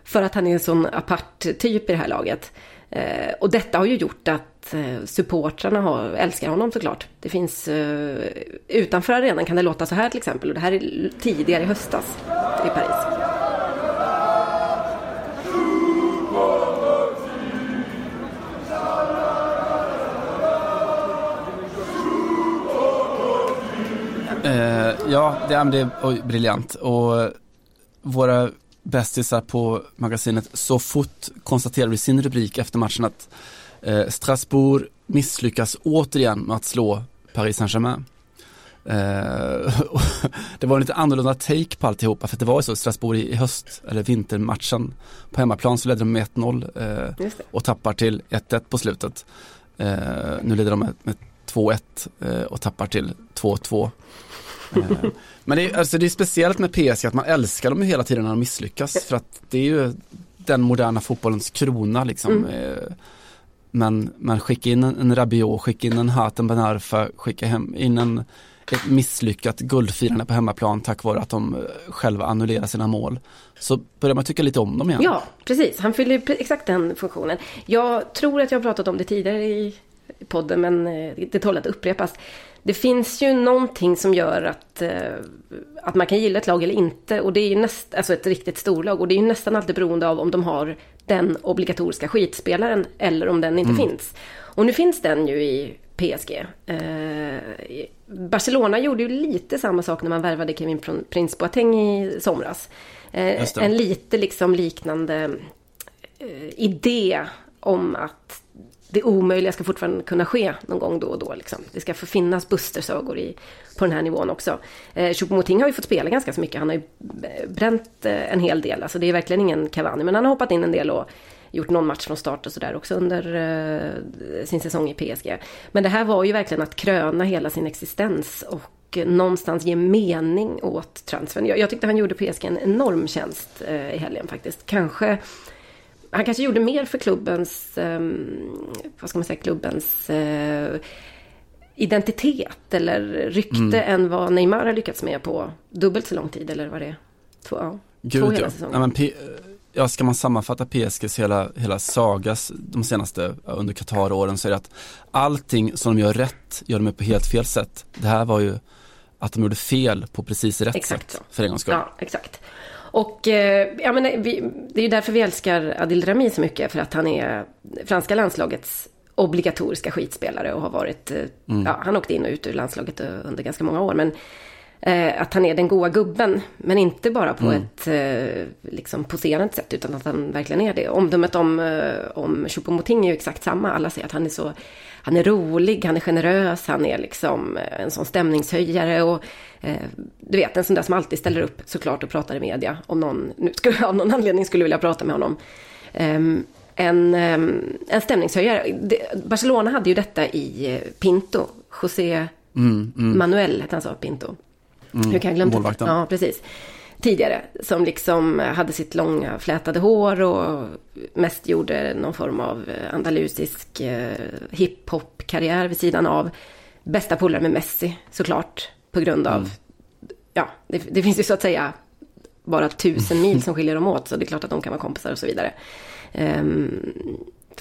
För att han är en sån apart typ i det här laget. Eh, och detta har ju gjort att eh, supportrarna har, älskar honom såklart. Det finns utanför arenan kan det låta så här till exempel. Och det här är tidigare i höstas i Paris. Eh, ja, det, är, det är briljant. Och våra bästisar på magasinet Så fort konstaterade i sin rubrik efter matchen att eh, Strasbourg misslyckas återigen med att slå Paris Saint-Germain. Eh, det var en lite annorlunda take på alltihopa för det var ju så Strasbourg i höst eller vintermatchen på hemmaplan så ledde de med 1-0 eh, och tappar till 1-1 på slutet. Eh, nu leder de med, med 2-1 eh, och tappar till 2-2. Eh, men det är, alltså det är speciellt med PSG att man älskar dem hela tiden när de misslyckas för att det är ju den moderna fotbollens krona liksom. Mm. Eh, men, men skicka in en, en Rabiot, skicka in en Hatem Ben Arfa, skicka hem in en, ett misslyckat guldfirande på hemmaplan tack vare att de själva annullerar sina mål. Så börjar man tycka lite om dem igen. Ja, precis. Han fyller exakt den funktionen. Jag tror att jag har pratat om det tidigare i podden, men det tål att upprepas det finns ju någonting som gör att, eh, att man kan gilla ett lag eller inte. Och det är ju näst, alltså ett riktigt storlag. Och det är ju nästan alltid beroende av om de har den obligatoriska skitspelaren eller om den inte mm. finns. Och nu finns den ju i PSG. Eh, Barcelona gjorde ju lite samma sak när man värvade Kevin Prince Boateng i somras. Eh, en lite liksom liknande eh, idé om att det omöjliga ska fortfarande kunna ske någon gång då och då. Liksom. Det ska få finnas Buster-sagor i, på den här nivån också. Eh, Choupo-Moting har ju fått spela ganska så mycket. Han har ju eh, bränt eh, en hel del. Alltså det är verkligen ingen Cavani. Men han har hoppat in en del och gjort någon match från start och sådär också under eh, sin säsong i PSG. Men det här var ju verkligen att kröna hela sin existens och eh, någonstans ge mening åt transfern. Jag, jag tyckte han gjorde PSG en enorm tjänst eh, i helgen faktiskt. Kanske han kanske gjorde mer för klubbens, um, vad ska man säga, klubbens uh, identitet eller rykte mm. än vad Neymar har lyckats med på dubbelt så lång tid eller vad det är. Två, ja, Gud, två hela säsonger. Ja, men P ja, ska man sammanfatta PSGs hela, hela sagas de senaste under Qatar-åren så är det att allting som de gör rätt gör de på helt fel sätt. Det här var ju att de gjorde fel på precis rätt exakt sätt så. för en gångs skull. Ja, exakt. Och eh, ja, men, eh, vi, det är ju därför vi älskar Adil Rami så mycket. För att han är franska landslagets obligatoriska skitspelare och har varit... Eh, mm. Ja, han åkte in och ut ur landslaget under ganska många år. Men eh, att han är den goa gubben. Men inte bara på mm. ett eh, liksom poserande sätt utan att han verkligen är det. Omdömet om, eh, om Choupo-Moting är ju exakt samma. Alla säger att han är så han är rolig, han är generös, han är liksom eh, en sån stämningshöjare och eh, du vet en sån där som alltid ställer upp såklart och pratar i media om någon, nu skulle av någon anledning skulle vilja prata med honom. Um, en, um, en stämningshöjare. Barcelona hade ju detta i eh, Pinto, José mm, mm. Manuel hette han så, Pinto. Mm, Hur kan jag glömma det? Ja, precis tidigare. Som liksom hade sitt långa flätade hår och mest gjorde någon form av andalusisk eh, hiphop-karriär vid sidan av. Bästa polare med Messi såklart. På grund av, mm. ja, det, det, finns ju så att säga bara tusen mil som skiljer dem åt. Så det är klart att de kan vara kompisar och så vidare. Um,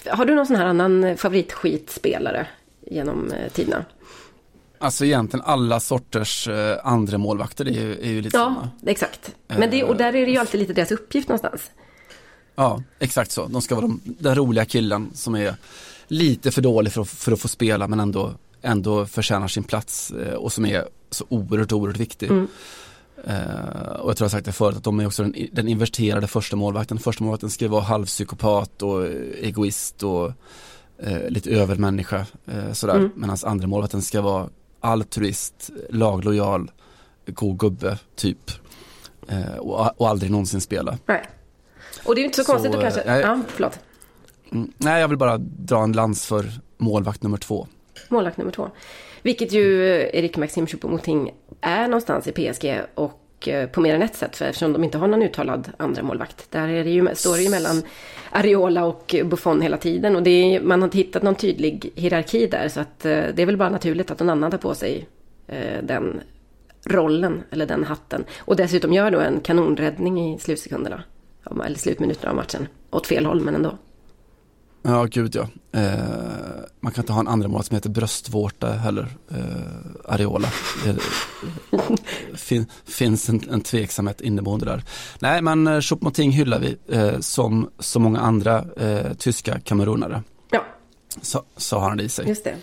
har du någon sån här annan favoritskitspelare genom eh, tiderna? Alltså egentligen alla sorters eh, andra målvakter är ju, är ju lite ja, samma. Ja, exakt. Men det, och där är det ju alltid lite deras uppgift någonstans. Ja, exakt så. De ska vara de, den roliga killen som är lite för dålig för att, för att få spela men ändå, ändå förtjänar sin plats eh, och som är så oerhört, oerhört viktig. Mm. Uh, och jag tror jag sagt det förut att de är också den, den inverterade första målvakten. Första målvakten ska vara halvpsykopat och egoist och uh, lite övermänniska. Uh, sådär. Mm. Medan andra målvakten ska vara altruist, laglojal, god gubbe typ. Eh, och, och aldrig någonsin spela. Nej. Och det är inte så, så konstigt att kanske, nej, ja förlåt. Mm, nej, jag vill bara dra en lans för målvakt nummer två. Målvakt nummer två. Vilket ju Erik Maxim Choupo-Moting är någonstans i PSG och Eh, på mer än ett sätt för eftersom de inte har någon uttalad andra målvakt. Där är det ju, står det ju mellan Ariola och Buffon hela tiden. Och det är, man har inte hittat någon tydlig hierarki där. Så att, eh, det är väl bara naturligt att någon annan tar på sig eh, den rollen eller den hatten. Och dessutom gör då en kanonräddning i slutsekunderna. Eller slutminuterna av matchen. Åt fel håll men ändå. Ja, gud ja. Eh, man kan inte ha en andra mål som heter bröstvårta heller. Eh, Areola. Det fin, finns en, en tveksamhet inneboende där. Nej, men eh, Choupo-Moting hyllar vi eh, som så många andra eh, tyska kamerunare. Ja. Så, så har han det i sig. Just det.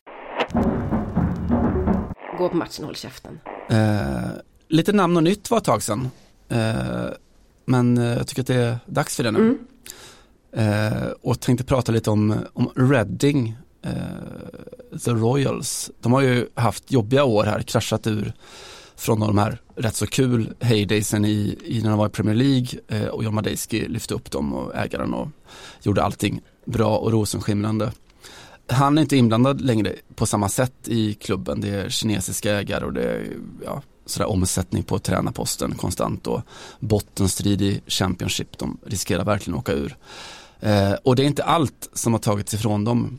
Gå på matchen, håll käften. Eh, lite namn och nytt var ett tag sedan. Eh, men jag tycker att det är dags för det nu. Mm. Eh, och tänkte prata lite om, om Reading, eh, The Royals. De har ju haft jobbiga år här, kraschat ur från de här rätt så kul hejdaysen i, i när de var i Premier League eh, och John Madejski lyfte upp dem och ägaren och gjorde allting bra och rosenskimrande. Han är inte inblandad längre på samma sätt i klubben. Det är kinesiska ägare och det är ja, sådär omsättning på tränarposten konstant och bottenstrid i Championship. De riskerar verkligen att åka ur. Eh, och det är inte allt som har tagits ifrån dem.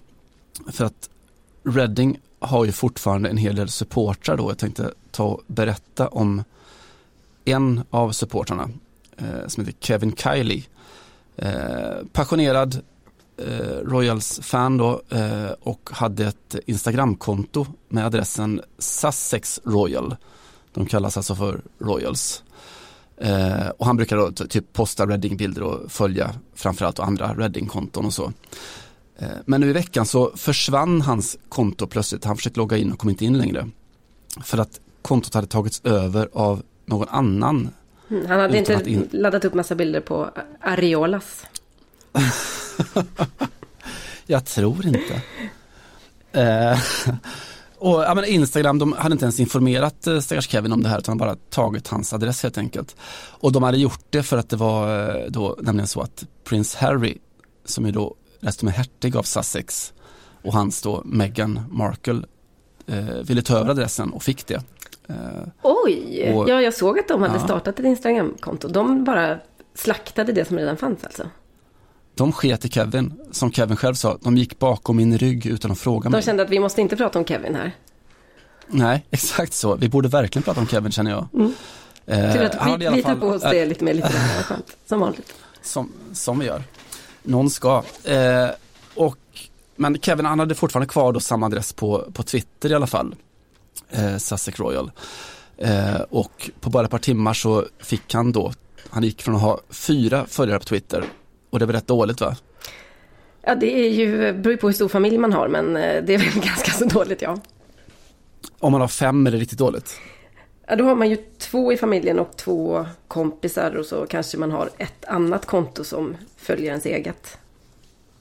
För att Reading har ju fortfarande en hel del supportrar då. Jag tänkte ta och berätta om en av supportrarna eh, som heter Kevin Kiley. Eh, passionerad eh, Royals-fan då eh, och hade ett Instagramkonto med adressen Sussex Royal. De kallas alltså för Royals. Eh, och han brukar då typ posta Reading-bilder och följa framförallt andra Reading-konton och så. Eh, men nu i veckan så försvann hans konto plötsligt. Han försökte logga in och kom inte in längre. För att kontot hade tagits över av någon annan. Mm, han hade inte in... laddat upp massa bilder på Areolas. Jag tror inte. Eh, och ja, men Instagram, de hade inte ens informerat eh, stackars Kevin om det här utan bara tagit hans adress helt enkelt. Och de hade gjort det för att det var eh, då nämligen så att Prince Harry, som är då dessutom är hertig av Sussex och hans då Meghan Markle eh, ville ta över adressen och fick det. Eh, Oj, och, ja jag såg att de hade ja. startat ett Instagramkonto. De bara slaktade det som redan fanns alltså. De sket i Kevin, som Kevin själv sa, de gick bakom min rygg utan att fråga mig. De kände att vi måste inte prata om Kevin här. Nej, exakt så. Vi borde verkligen prata om Kevin känner jag. Mm. Eh, Tur att vi, vi tar på oss det lite mer lite skönt, som vanligt. Som, som vi gör. Någon ska. Eh, och, men Kevin han hade fortfarande kvar då samma adress på, på Twitter i alla fall. Eh, Sussex Royal. Eh, och på bara ett par timmar så fick han då Han gick från att ha fyra följare på Twitter och det var rätt dåligt va? Ja, det är ju, beror ju på hur stor familj man har, men eh, det är väl ganska så dåligt, ja. Om man har fem är det riktigt dåligt. Ja, då har man ju två i familjen och två kompisar och så kanske man har ett annat konto som följer ens eget.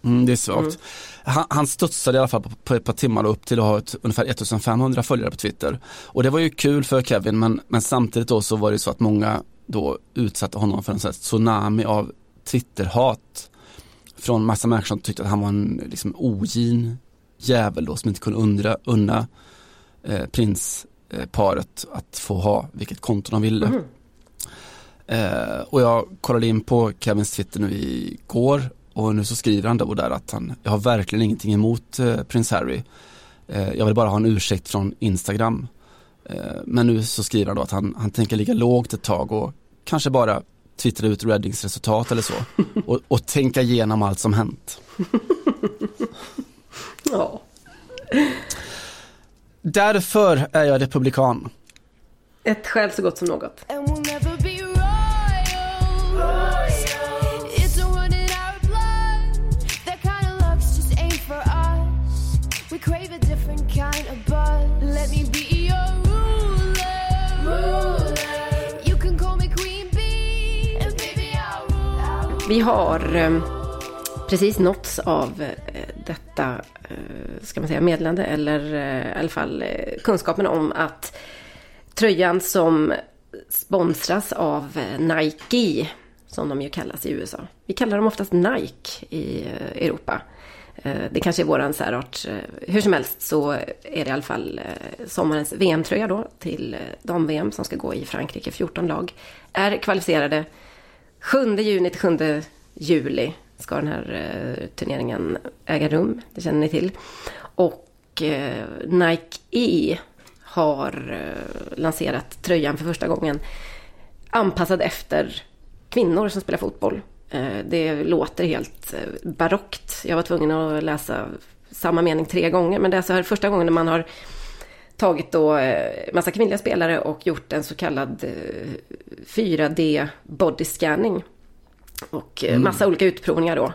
Mm, det är svagt. Mm. Han, han studsade i alla fall på, på ett par timmar upp till att ha ett, ungefär 1500 följare på Twitter. Och det var ju kul för Kevin men, men samtidigt då så var det så att många då utsatte honom för en sån tsunami av Twitterhat från massa människor som tyckte att han var en liksom, ogin jävel då som inte kunde undra, unna eh, prinsparet eh, att få ha vilket konto de ville. Mm. Eh, och jag kollade in på Kevins Twitter nu igår och nu så skriver han då där att han, jag har verkligen ingenting emot eh, prins Harry. Eh, jag vill bara ha en ursäkt från Instagram. Eh, men nu så skriver han då att han, han tänker ligga lågt ett tag och kanske bara twittra ut Reddings resultat eller så. Och, och tänka igenom allt som hänt. ja. Därför är jag republikan. Ett skäl så gott som något. Vi har eh, precis nåtts av eh, detta, eh, ska man säga, meddelande eller i alla fall kunskapen om att tröjan som sponsras av Nike, som de ju kallas i USA. Vi kallar dem oftast Nike i Europa. Det kanske är våran särart. Hur som helst så är det i alla fall sommarens VM-tröja då till dam-VM som ska gå i Frankrike. 14 lag är kvalificerade 7 juni till 7 juli ska den här eh, turneringen äga rum. Det känner ni till. Och eh, Nike E har eh, lanserat tröjan för första gången anpassad efter kvinnor som spelar fotboll. Eh, det låter helt eh, barockt. Jag var tvungen att läsa samma mening tre gånger. Men det är så här första gången man har tagit då eh, massa kvinnliga spelare och gjort en så kallad 4D eh, body scanning. Och eh, mm. massa olika utprovningar då.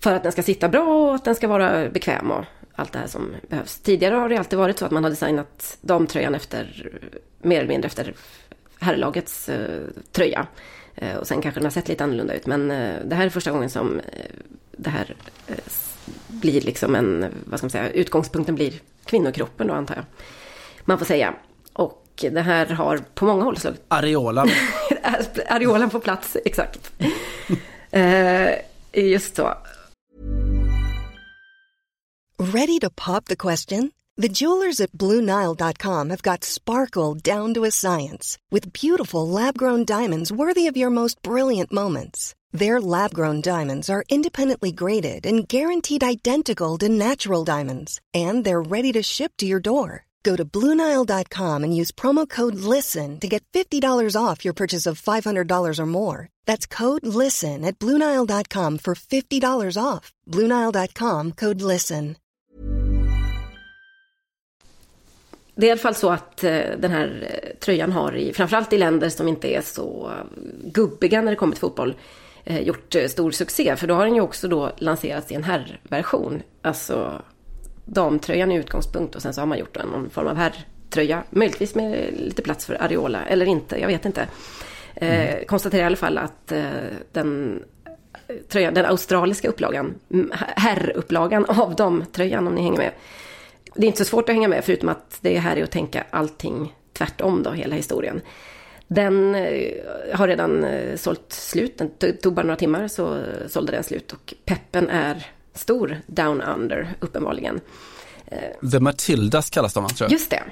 För att den ska sitta bra och att den ska vara bekväm och allt det här som behövs. Tidigare har det alltid varit så att man har designat damtröjan efter, mer eller mindre efter herrlagets eh, tröja. Eh, och sen kanske den har sett lite annorlunda ut. Men eh, det här är första gången som det här blir liksom en, vad ska man säga, utgångspunkten blir kvinnokroppen då antar jag. Man får säga. Och det här har på många håll slagit... Areolan. Areolan på plats, exakt. uh, just så. Ready to pop the question? The jewelers at BlueNile.com have got sparkle down to a science with beautiful lab-grown diamonds worthy of your most brilliant moments. Their lab grown diamonds are independently graded and guaranteed identical to natural diamonds, and they're ready to ship to your door. Go to Bluenile.com and use promo code LISTEN to get $50 off your purchase of $500 or more. That's code LISTEN at Bluenile.com for $50 off. Bluenile.com code LISTEN. Det är i alla fall så att eh, den här eh, tröjan har, i, framförallt i länder som inte är så gubbiga när det kommer till fotboll, eh, gjort eh, stor succé. För då har den ju också då lanserats i en herrversion. Alltså damtröjan är utgångspunkt och sen så har man gjort någon form av herrtröja. Möjligtvis med lite plats för areola eller inte, jag vet inte. Eh, mm. konstaterar i alla fall att eh, den tröjan, den australiska upplagan, herrupplagan av damtröjan om ni hänger med. Det är inte så svårt att hänga med förutom att det här är att tänka allting tvärtom då, hela historien. Den eh, har redan eh, sålt slut, den tog bara några timmar så sålde den slut och peppen är stor down under uppenbarligen. Eh, The Matildas kallas de tror jag. Just det.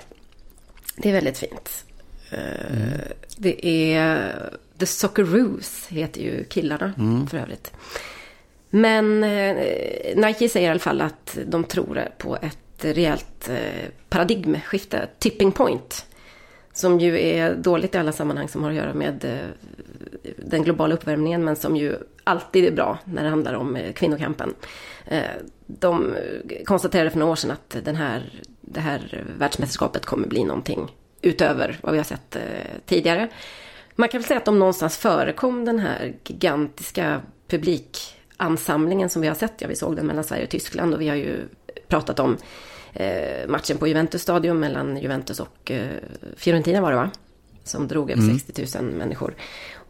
Det är väldigt fint. Mm. Det är The Socceroos heter ju killarna mm. för övrigt. Men Nike säger i alla fall att de tror på ett rejält paradigmskifte, tipping point. Som ju är dåligt i alla sammanhang som har att göra med eh, den globala uppvärmningen men som ju alltid är bra när det handlar om eh, kvinnokampen. Eh, de konstaterade för några år sedan att den här, det här världsmästerskapet kommer bli någonting utöver vad vi har sett tidigare. Man kan väl säga att de någonstans förekom den här gigantiska publikansamlingen som vi har sett. Ja, vi såg den mellan Sverige och Tyskland och vi har ju pratat om matchen på Juventus stadion mellan Juventus och eh, Fiorentina var det va? Som drog över mm. 60 000 människor.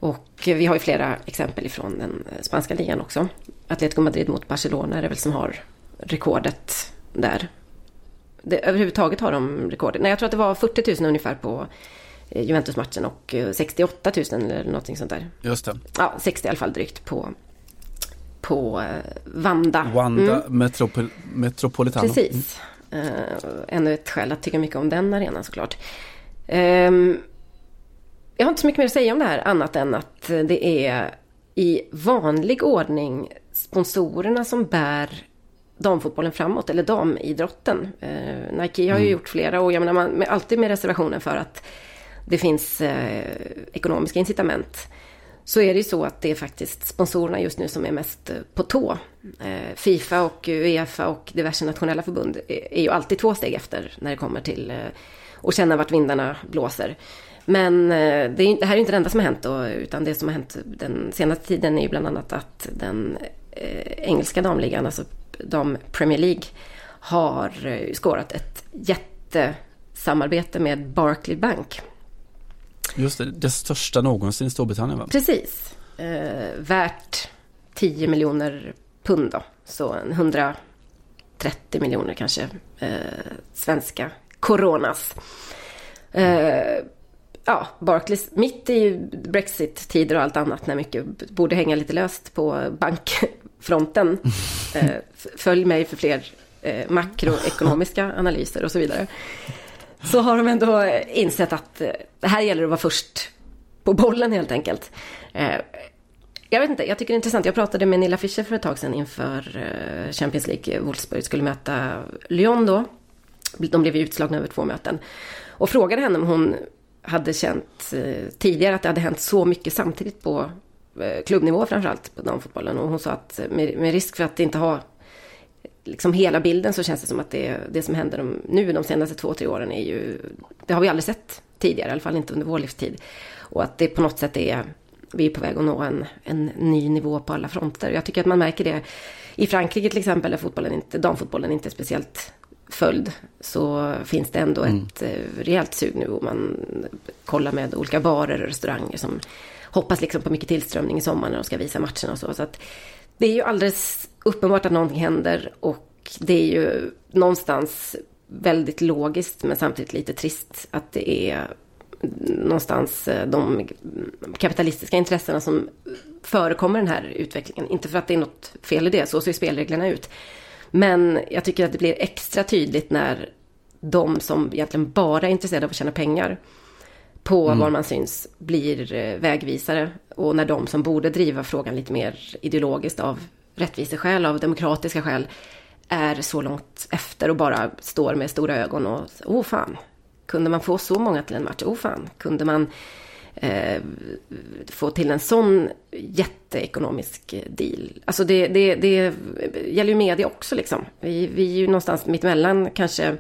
Och vi har ju flera exempel ifrån den spanska ligan också. Atletico Madrid mot Barcelona är det väl som har rekordet där. Det, överhuvudtaget har de rekordet. Nej, jag tror att det var 40 000 ungefär på eh, Juventus-matchen och 68 000 eller någonting sånt där. Just det. Ja, 60 i alla fall drygt på, på eh, Wanda. Wanda mm. Metropol Metropolitano. Precis. Uh, ännu ett skäl att tycka mycket om den arenan såklart. Um, jag har inte så mycket mer att säga om det här annat än att det är i vanlig ordning sponsorerna som bär damfotbollen framåt, eller damidrotten. Eh, Nike har ju mm. gjort flera och jag menar man, med, alltid med reservationen för att det finns eh, ekonomiska incitament. Så är det ju så att det är faktiskt sponsorerna just nu som är mest eh, på tå. Eh, Fifa och Uefa och diverse nationella förbund är, ju alltid två steg efter när det kommer till eh, att känna vart vindarna blåser. Men det, är, det, här är inte det enda som har hänt då, utan det som har hänt den senaste tiden är ju bland annat att den engelska damligan, alltså dam Premier League, har skårat ett jättesamarbete med Barclay Bank. Just det, det största någonsin i Storbritannien va? Precis. Eh, värt 10 miljoner pund då, så 130 miljoner kanske eh, svenska coronas. Eh, ja, Barclays, mitt i Brexit-tider och allt annat när mycket borde hänga lite löst på bankfronten. eh, följ mig för fler eh, makroekonomiska analyser och så vidare. Så har de ändå insett att eh, det här gäller att vara först på bollen helt enkelt. Eh, jag vet inte, jag tycker det är intressant. Jag pratade med Nilla Fischer för ett tag sedan inför eh, Champions League. Wolfsburg skulle möta Lyon då. De blev ju utslagna över två möten. Och frågade henne om hon hade känt tidigare att det hade hänt så mycket samtidigt på klubbnivå framförallt på damfotbollen. Och hon sa att med, risk för att inte ha liksom hela bilden så känns det som att det, det som händer de, nu de senaste två, tre åren är ju, det har vi aldrig sett tidigare, i alla fall inte under vår livstid. Och att det på något sätt är, vi är på väg att nå en, en ny nivå på alla fronter. Jag tycker att man märker det i Frankrike till exempel, där fotbollen inte, damfotbollen inte är speciellt följd så finns det ändå mm. ett eh, rejält sug nu. Och man kollar med olika barer och restauranger som hoppas liksom på mycket tillströmning i sommar när de ska visa matcherna och så. så att det är ju alldeles uppenbart att någonting händer och det är ju någonstans väldigt logiskt men samtidigt lite trist att det är någonstans eh, de kapitalistiska intressena som förekommer den här utvecklingen. Inte för att det är något fel i det, så ser spelreglerna ut. Men jag tycker att det blir extra tydligt när de som egentligen bara är intresserade av att tjäna pengar på mm. var man syns blir eh, vägvisare. Och när de som borde driva frågan lite mer ideologiskt av rättviseskäl, av demokratiska skäl, är så långt efter och bara står med stora ögon och åh oh, fan, kunde man få så många till en match? Åh oh, fan, kunde man eh, få till en sån jätteekonomisk deal. Alltså det, det, det gäller ju media också liksom. Vi, vi är ju någonstans mittemellan kanske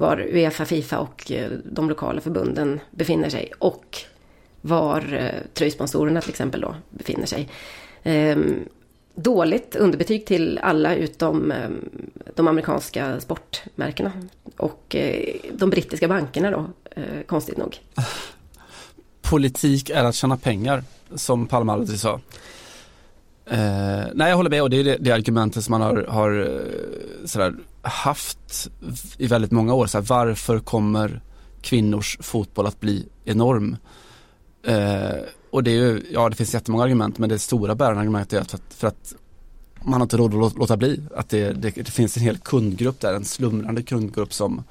var Uefa, Fifa och eh, de lokala förbunden befinner sig. Och var eh, tröjsponsorerna till exempel då befinner sig. Ehm, dåligt underbetyg till alla utom ehm, de amerikanska sportmärkena. Och eh, de brittiska bankerna då, konstigt nog. politik är att tjäna pengar, som Palme alltid sa. Eh, nej, jag håller med och det är det, det argumentet som man har, har eh, sådär, haft i väldigt många år. Sådär, varför kommer kvinnors fotboll att bli enorm? Eh, och det är ju, ja det finns jättemånga argument men det stora bärande argumentet är att för, att för att man har inte råd att låta bli. Att det, det, det, finns en hel kundgrupp där, en slumrande kundgrupp som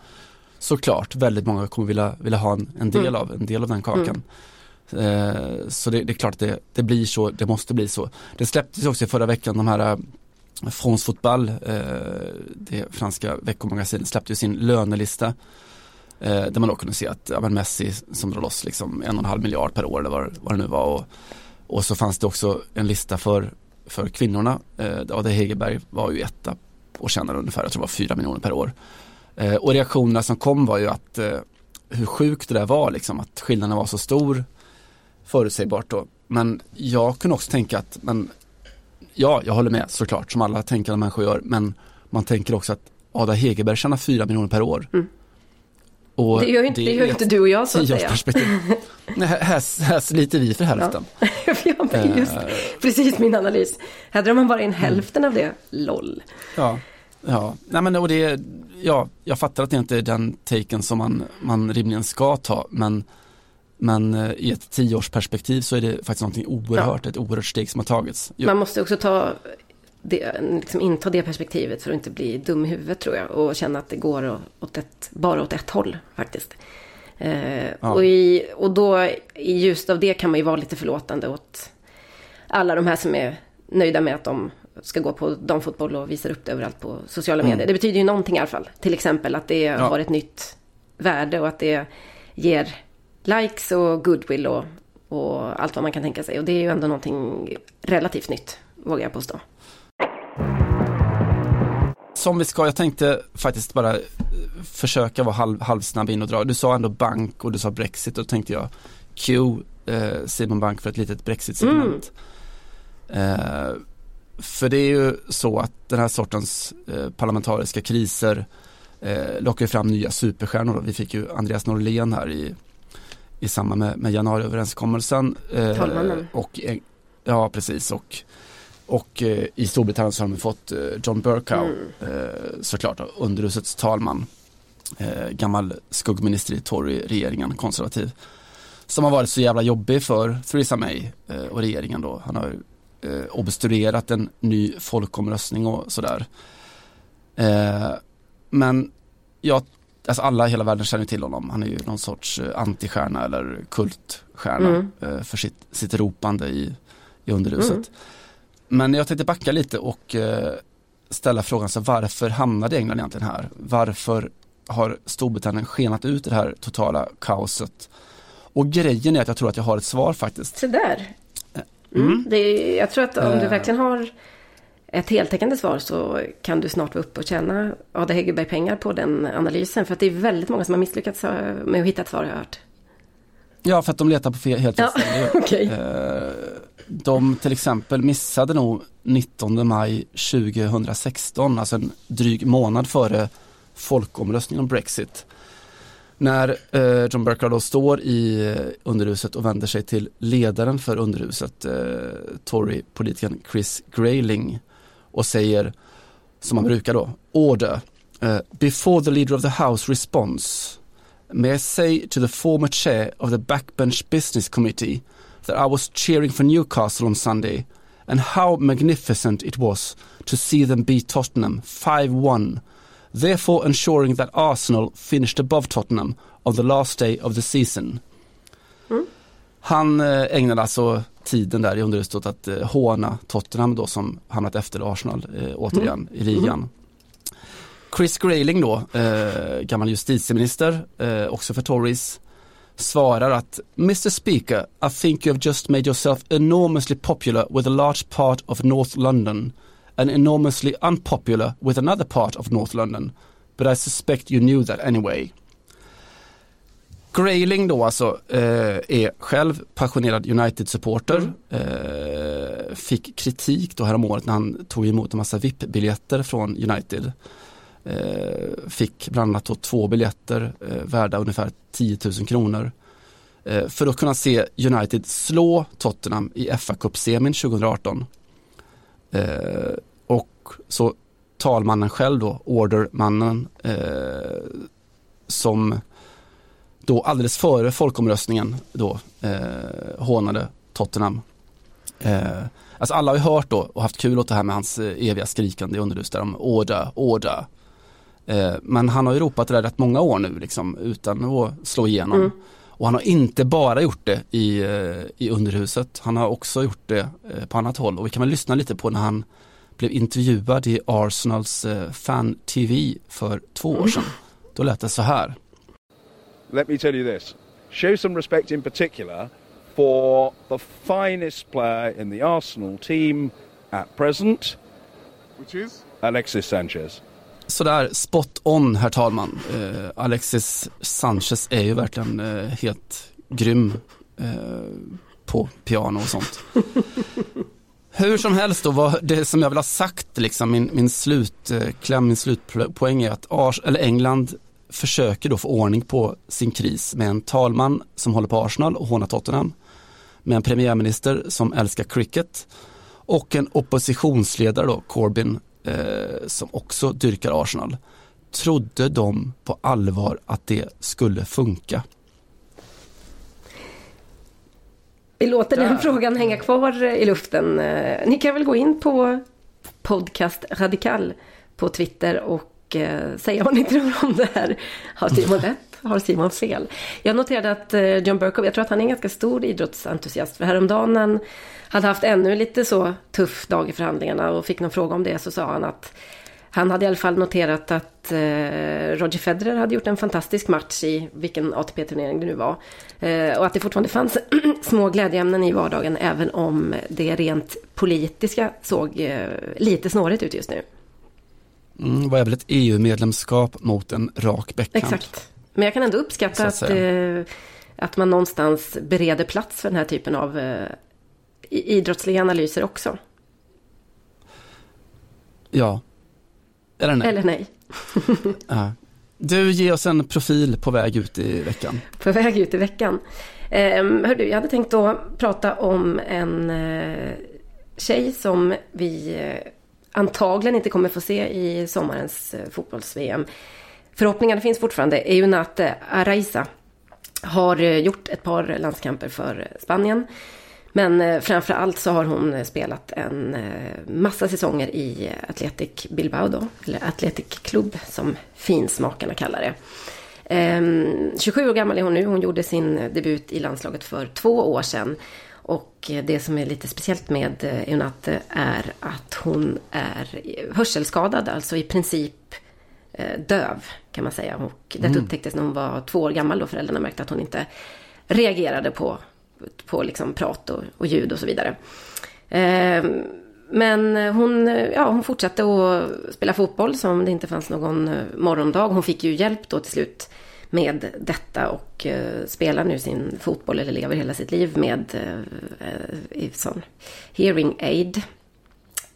såklart väldigt många kommer vilja, vilja ha en, en del mm. av, en del av den kakan. Mm. Eh, så det, det, är klart att det, det, blir så, det måste bli så. Det släpptes också i förra veckan de här eh, France Football, eh, det franska veckomagasinet släppte ju sin lönelista. Där man då kunde se att ja, men Messi som drar loss liksom en och en halv miljard per år eller vad, vad det nu var. Och, och så fanns det också en lista för, för kvinnorna. Eh, det Hegerberg var ju etta och tjänade ungefär, jag tror det var fyra miljoner per år. Eh, och reaktionerna som kom var ju att eh, hur sjukt det där var liksom, att skillnaden var så stor förutsägbart då. Men jag kunde också tänka att, men ja, jag håller med såklart, som alla tänkande människor gör, men man tänker också att Ada Hegerberg tjänar 4 miljoner per år. Mm. Det gör ju inte, det gör ju inte du och jag så att säga. Nej, här, här, sliter vi för hälften. ja, men just Eh. precis min analys. Här drar man bara in hälften av det. LOL. Ja, ja. Nej, men och det, ja, jag fattar att det inte är den taken som man, man rimligen ska ta, men, men eh, i ett tioårsperspektiv så är det faktiskt någonting oerhört, ett oerhört steg som har tagits. Man måste också ta det, liksom inta det perspektivet för att inte bli dum i huvudet tror jag. Och känna att det går åt ett, bara åt ett håll faktiskt. Eh, Ja. och, i, och då i ljuset av det kan man ju vara lite förlåtande åt alla de här som är nöjda med att de ska gå på damfotboll och visar upp det överallt på sociala medier. Det betyder ju någonting i alla fall. Till exempel att det Mm. Ja. har ett nytt värde och att det ger likes och goodwill och, och allt vad man kan tänka sig. Och det är ju ändå någonting relativt nytt, vågar jag påstå. Som vi ska, jag tänkte faktiskt bara eh, försöka vara halv, halvsnabb in och dra. Du sa ändå bank och du sa Brexit och då tänkte jag Q, eh, Simon Bank för ett litet Brexit-segment. Eh, för det är ju så att den här sortens eh, parlamentariska kriser eh, lockar fram nya superstjärnor. Vi fick ju Andreas Norlén här i, i samband med, med januariöverenskommelsen. Eh, Talmannen. och, eh, ja, precis. Och, och eh, i Storbritannien så har de fått eh, John Bercow, eh, såklart, underhusets talman. Eh, gammal skuggminister i Tory-regeringen, konservativ. Som har varit så jävla jobbig för Theresa May och regeringen då. Han har obstruerat en ny folkomröstning och sådär. Men jag, alltså alla i hela världen känner till honom. Han är ju någon sorts eh, antistjärna eller kultstjärna Mm. eh, för sitt, sitt ropande i, i underhuset. Men jag tänkte backa lite och eh, ställa frågan så varför hamnade England egentligen här? Varför har Storbritannien skenat ut i det här totala kaoset? Och grejen är att jag tror att jag har ett svar faktiskt. Så där. Mm. Det är, jag tror att om du verkligen har ett heltäckande svar så kan du snart vara uppe och tjäna Ada Hegerberg pengar på den analysen. För att det är väldigt många som har misslyckats eh, med att hitta ett svar har jag hört. Ja, för att de letar på fel, helt fel Ja, okej. Eh, De till exempel missade nog 19 maj 2016, alltså en dryg månad före folkomröstningen om Brexit. När eh, John Bercow då står i underhuset och vänder sig till ledaren för underhuset, eh, Tory-politikern Chris Grayling och säger, som man brukar då, order, eh, before the leader of the house responds, May I say to the former chair of the backbench business committee that I was cheering for Newcastle on Sunday and how magnificent it was to see them beat Tottenham 5-1, therefore ensuring that Arsenal finished above Tottenham on the last day of the season. Han eh, ägnade alltså tiden där i underhuset åt att eh, håna Tottenham då som hamnat efter Arsenal eh, återigen i ligan. Chris Grayling då, eh, gammal justitieminister, eh, också för Tories, svarar att Mr Speaker, I think you have just made yourself enormously popular with a large part of North London and enormously unpopular with another part of North London. But I suspect you knew that anyway. Grayling då alltså eh, är själv passionerad United-supporter. Eh, fick kritik då häromåret när han tog emot en massa VIP-biljetter från United. Eh, fick bland annat då två biljetter eh, värda ungefär 10 000 kronor. Eh, för att kunna se United slå Tottenham i fa Cup-semin 2018. Eh, och så talmannen själv då, ordermannen, eh, som då alldeles före folkomröstningen då eh, hånade Tottenham. Eh, alltså alla har ju hört då och haft kul åt det här med hans eh, eviga skrikande i underhus där de order, order. Eh, men han har ju ropat det där rätt många år nu liksom utan att slå igenom. Och han har inte bara gjort det i, eh, i underhuset, han har också gjort det eh, på annat håll. Och vi kan väl lyssna lite på när han blev intervjuad i Arsenals fan-tv för två år sedan. Då lät det så här. Let me tell you this show some respect in particular for the finest player in the Arsenal team at present, Which is? Alexis Sanchez. Sådär spot on herr talman. Eh, Alexis Sanchez är ju verkligen eh, helt grym eh, på piano och sånt. Hur som helst då, vad det som jag vill ha sagt, liksom, min, min slutkläm, min slutpoäng är att Ars, eller England försöker då få ordning på sin kris med en talman som håller på Arsenal och hånar Tottenham, med en premiärminister som älskar cricket och en oppositionsledare då, Corbyn, eh, som också dyrkar Arsenal. Trodde de på allvar att det skulle funka? Vi låter Där. den frågan hänga kvar i luften. Eh, ni kan väl gå in på podcast Radikal på Twitter och eh, säga vad ni tror om det här. Har Simon rätt? Har Simon fel? Jag noterade att eh, John Burkov, jag tror att han är en ganska stor idrottsentusiast. För häromdagen han hade haft ännu lite så tuff dag i förhandlingarna och fick någon fråga om det så sa han att han hade i alla fall noterat att eh, Roger Federer hade gjort en fantastisk match i vilken ATP-turnering det nu var. Eh, och att det fortfarande fanns små glädjeämnen i vardagen även om det rent politiska såg eh, lite snårigt ut just nu. Mm, är väl ett EU-medlemskap mot en rak backhand? Exakt. Men jag kan ändå uppskatta att, att, eh, att, man någonstans bereder plats för den här typen av eh, idrottsliga analyser också. Ja, eller nej. Eller nej. ja. Du, ger oss en profil på väg ut i veckan. På väg ut i veckan. Eh, hördu, jag hade tänkt då prata om en eh, tjej som vi eh, antagligen inte kommer få se i sommarens eh, fotbolls-VM. Förhoppningarna finns fortfarande. Eunate Araiza har eh, gjort ett par landskamper för Spanien. Men eh, framför allt så har hon spelat en massa säsonger i Athletic Bilbao då, eller Athletic Club som finsmakarna kallar det. Ehm, 27 år gammal är hon nu, hon gjorde sin debut i landslaget för två år sedan. Och det som är lite speciellt med Eunate är att hon är hörselskadad, alltså i princip döv kan man säga. Och detta mm. upptäcktes när hon var två år gammal då föräldrarna märkte att hon inte reagerade på på liksom prat och, och ljud och så vidare. Eh, men hon, ja, hon fortsatte att spela fotboll som det inte fanns någon eh, morgondag. Hon fick ju hjälp då till slut med detta och eh, spelar nu sin fotboll eller lever hela sitt liv med eh, sån hearing aid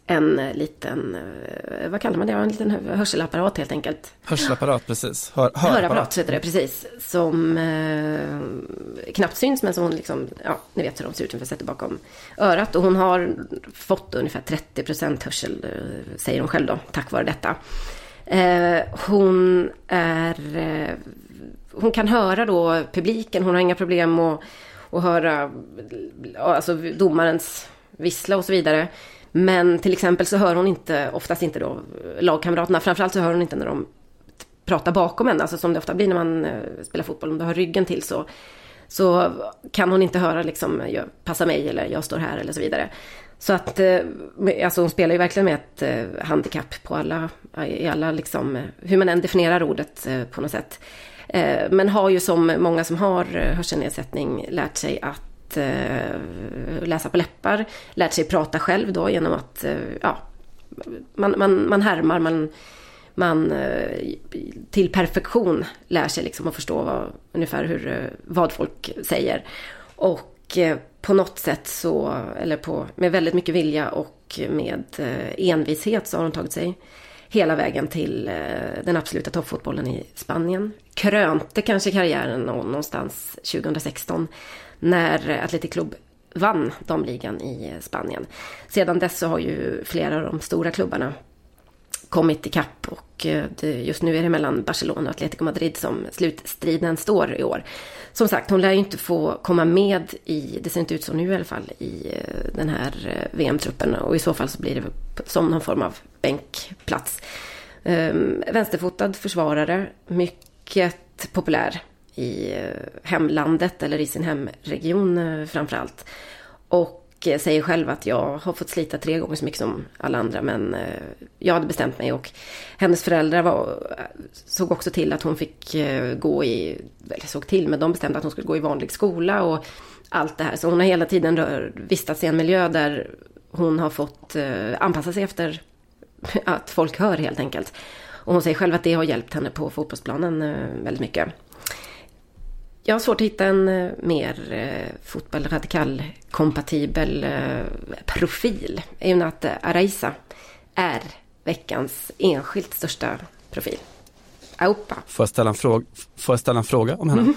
en eh, liten, eh, vad kallar man det, en liten hörselapparat helt enkelt. Hörselapparat, precis. Hör, hörapparat. hörapparat heter det, precis. Som eh, knappt syns men som hon liksom, ja, ni vet hur de ser ut ungefär, sätter bakom örat. Och hon har fått ungefär 30% hörsel, säger hon själv då, tack vare detta. Eh, hon är, hon kan höra då publiken, hon har inga problem att, att höra alltså domarens vissla och så vidare. Men till exempel så hör hon inte, oftast inte då lagkamraterna, framförallt så hör hon inte när de pratar bakom henne, alltså som det ofta blir när man eh, spelar fotboll, om du har ryggen till så, så kan hon inte höra liksom, passa mig eller jag står här eller så vidare. Så att, eh, alltså hon spelar ju verkligen med ett eh, handikapp på alla, i alla liksom, hur man än definierar ordet på något sätt. Eh, men har ju som många som har eh, hörselnedsättning lärt sig att eh, läsa på läppar, lärt sig prata själv då genom att, eh, ja, man, man, man härmar, man, man eh, till perfektion lär sig liksom att förstå vad, ungefär hur, vad folk säger. Och på något sätt så, eller på, med väldigt mycket vilja och med envishet så har hon tagit sig hela vägen till eh, den absoluta toppfotbollen i Spanien. Krönte kanske karriären någonstans 2016 när Atletic Club vann damligan i Spanien. Sedan dess så har ju flera av de stora klubbarna kommit ikapp och eh, just nu är det mellan Barcelona och Atletico Madrid som slutstriden står i år. Som sagt, hon lär ju inte få komma med i, det ser inte ut så nu i alla fall, i eh, den här eh, VM-truppen och i så fall så blir det som någon form av bänkplats. Um, vänsterfotad försvarare, mycket populär i hemlandet eller i sin hemregion framför framförallt. Och Eh, säger själv att jag har fått slita tre gånger så mycket som alla andra men eh, jag hade bestämt mig och hennes föräldrar var, eh, såg också till att hon fick gå i, eller såg till, men de bestämde att hon skulle gå i vanlig skola och allt det här. Så hon har hela tiden vistats i en miljö där hon har fått anpassa sig efter att folk hör helt enkelt. Och hon säger själv att det har hjälpt henne på fotbollsplanen väldigt mycket jag har svårt att hitta en eh, mer eh, fotboll radikal-kompatibel eh, profil. I och med att Araisa är veckans enskilt största profil. Aupa. Får jag ställa en fråga, får jag ställa en fråga om henne? Mhm.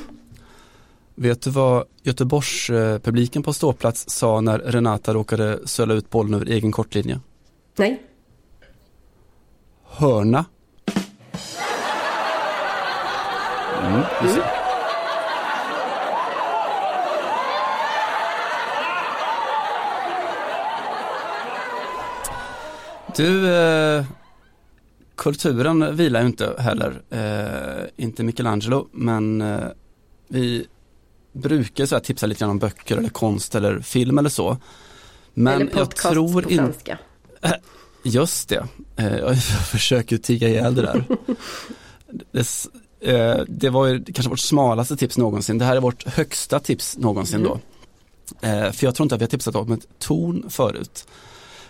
Vet du vad Göteborgs publiken på ståplats sa när Renata råkade söla ut bollen över egen kortlinje? Nej, Hörna. Mm, du eh, kulturen vilar ju inte heller, eh, inte Michelangelo, men eh, vi brukar så här tipsa lite grann om böcker eller konst eller film eller så. Men eller jag podcast tror på inte svenska. Just det, eh, jag försöker ju tigga ihjäl det där. det, eh, det var ju kanske vårt smalaste tips någonsin, det här är vårt högsta tips någonsin då. Eh, för jag tror inte att vi har tipsat om ett torn förut.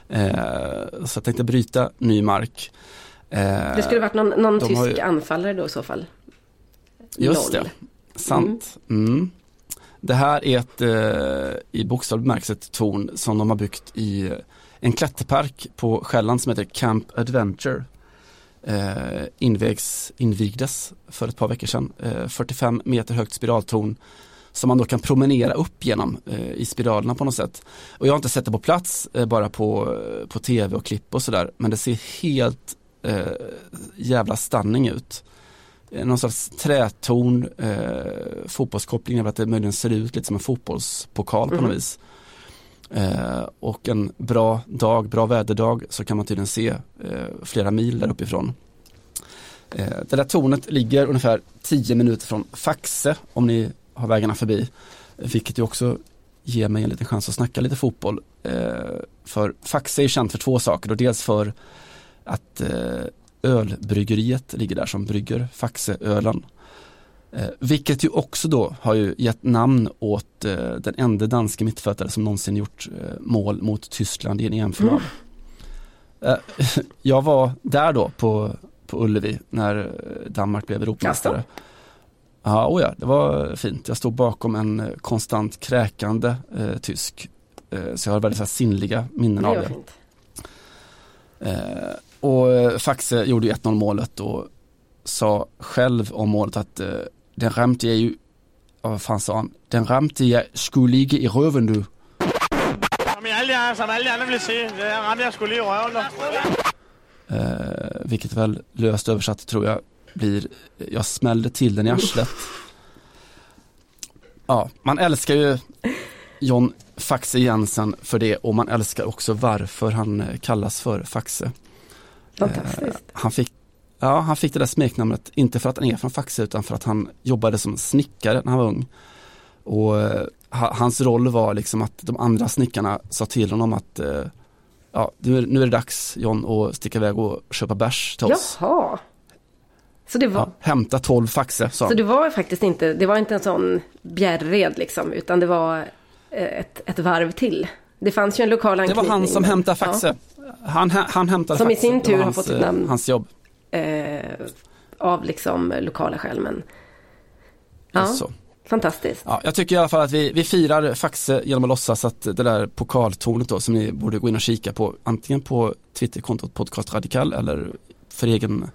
Eh, så jag tänkte bryta ny mark. Eh, Det skulle varit någon, någon tysk ju- anfallare då i så fall. Just LOL. det, sant. Mm. Det här är ett eh, i bokstavlig bemärkelse ett torn som de har byggt i en klätterpark på Själland som heter Camp Adventure. Eh, invägs, invigdes för ett par veckor sedan. Eh, 45 meter högt spiraltorn som man då kan promenera upp genom eh, i spiralerna på något sätt. Och jag har inte sett det på plats, eh, bara på, eh, på tv och klipp och sådär. Men det ser helt eh, jävla stunning ut. Eh, Någon slags trätorn, eh, fotbollskoppling att det möjligen ser ut lite som en fotbollspokal på något Mhm. vis. Eh, och en bra dag, bra väderdag så kan man tydligen se eh, flera mil där uppifrån. Det där tornet ligger ungefär 10 minuter från Faxe om ni har vägarna förbi. Vilket ju också ger mig en liten chans att snacka lite fotboll. Eh, för Faxe är känt för två saker och dels för att eh, ölbryggeriet ligger där som brygger Faxeölen. Eh, vilket ju också då har ju gett namn åt eh, den enda danske mittfältare som någonsin gjort eh, mål mot Tyskland i en EM-final. Eh, jag var där då på, på Ullevi när Danmark blev Europamästare. Ja, oh ja, det var fint. Jag stod bakom en eh, konstant kräkande eh, tysk. Eh, så jag har väldigt så här, sinnliga minnen Det av det. fint. Eh, och eh, Faxe gjorde ju 1-0 målet och sa själv om målet att eh, den ramte jag ju, ja, vad fan sa han? Den ramte jag skulle ligga i röven du. Som alle, jer, som alle andre vil sige, det er ramte skulle lige i. Eh, vilket väl löst översatt tror jag blir, jag smällde till den i arslet. Ja, man älskar ju John Faxe Jensen för det och man älskar också varför han eh, kallas för Faxe. Fantastiskt. Han fick, ja, han fick det där smeknamnet, inte för att han är från Faxe utan för att han jobbade som snickare när han var ung. Och eh, ha, hans roll var liksom att de andra snickarna sa till honom att eh, ja, nu, är, nu är det dags John att sticka iväg och köpa bärs till oss. Jaha. Så det var, Ja, hämta 12 Faxe sa så han. det var faktiskt inte, det var inte en sån bjärred liksom, utan det var eh, ett, ett varv till. Det fanns ju en lokal Det anknytning. var han som hämtade Faxe. Han, hä- han hämtade Som i Faxe. sin Det tur har hans, fått sitt eh, namn. Hans jobb. Ja, eh, av liksom lokala skäl, men ja, Så. fantastiskt. Ja, jag tycker i alla fall att vi, vi firar Faxe genom att låtsas att det där pokaltornet då som ni borde gå in och kika på antingen på Twitterkontot podcast radikal eller för egen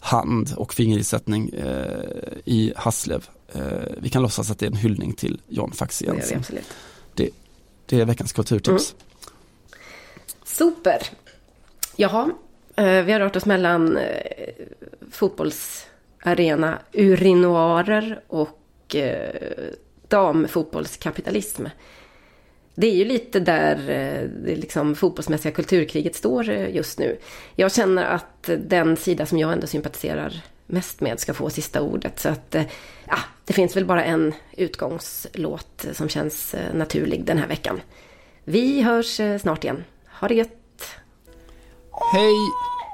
hand och fingerissättning eh, i Hasslev. Eh, vi kan låtsas att det är en hyllning till John Faxe Det Jensen. absolut. Det är veckans kulturtips. Super. Jaha, eh, vi har rört oss mellan fotbollsarena urinoarer och damfotbollskapitalism. Det är ju lite där eh, det liksom fotbollsmässiga kulturkriget står eh, just nu. Jag känner att den sida som jag ändå sympatiserar mest med ska få sista ordet. Så att, eh, ja, det finns väl bara en utgångslåt som känns naturlig den här veckan. Vi hörs snart igen. Ha det gött! Hej!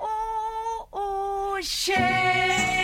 Åh, åh, tjejer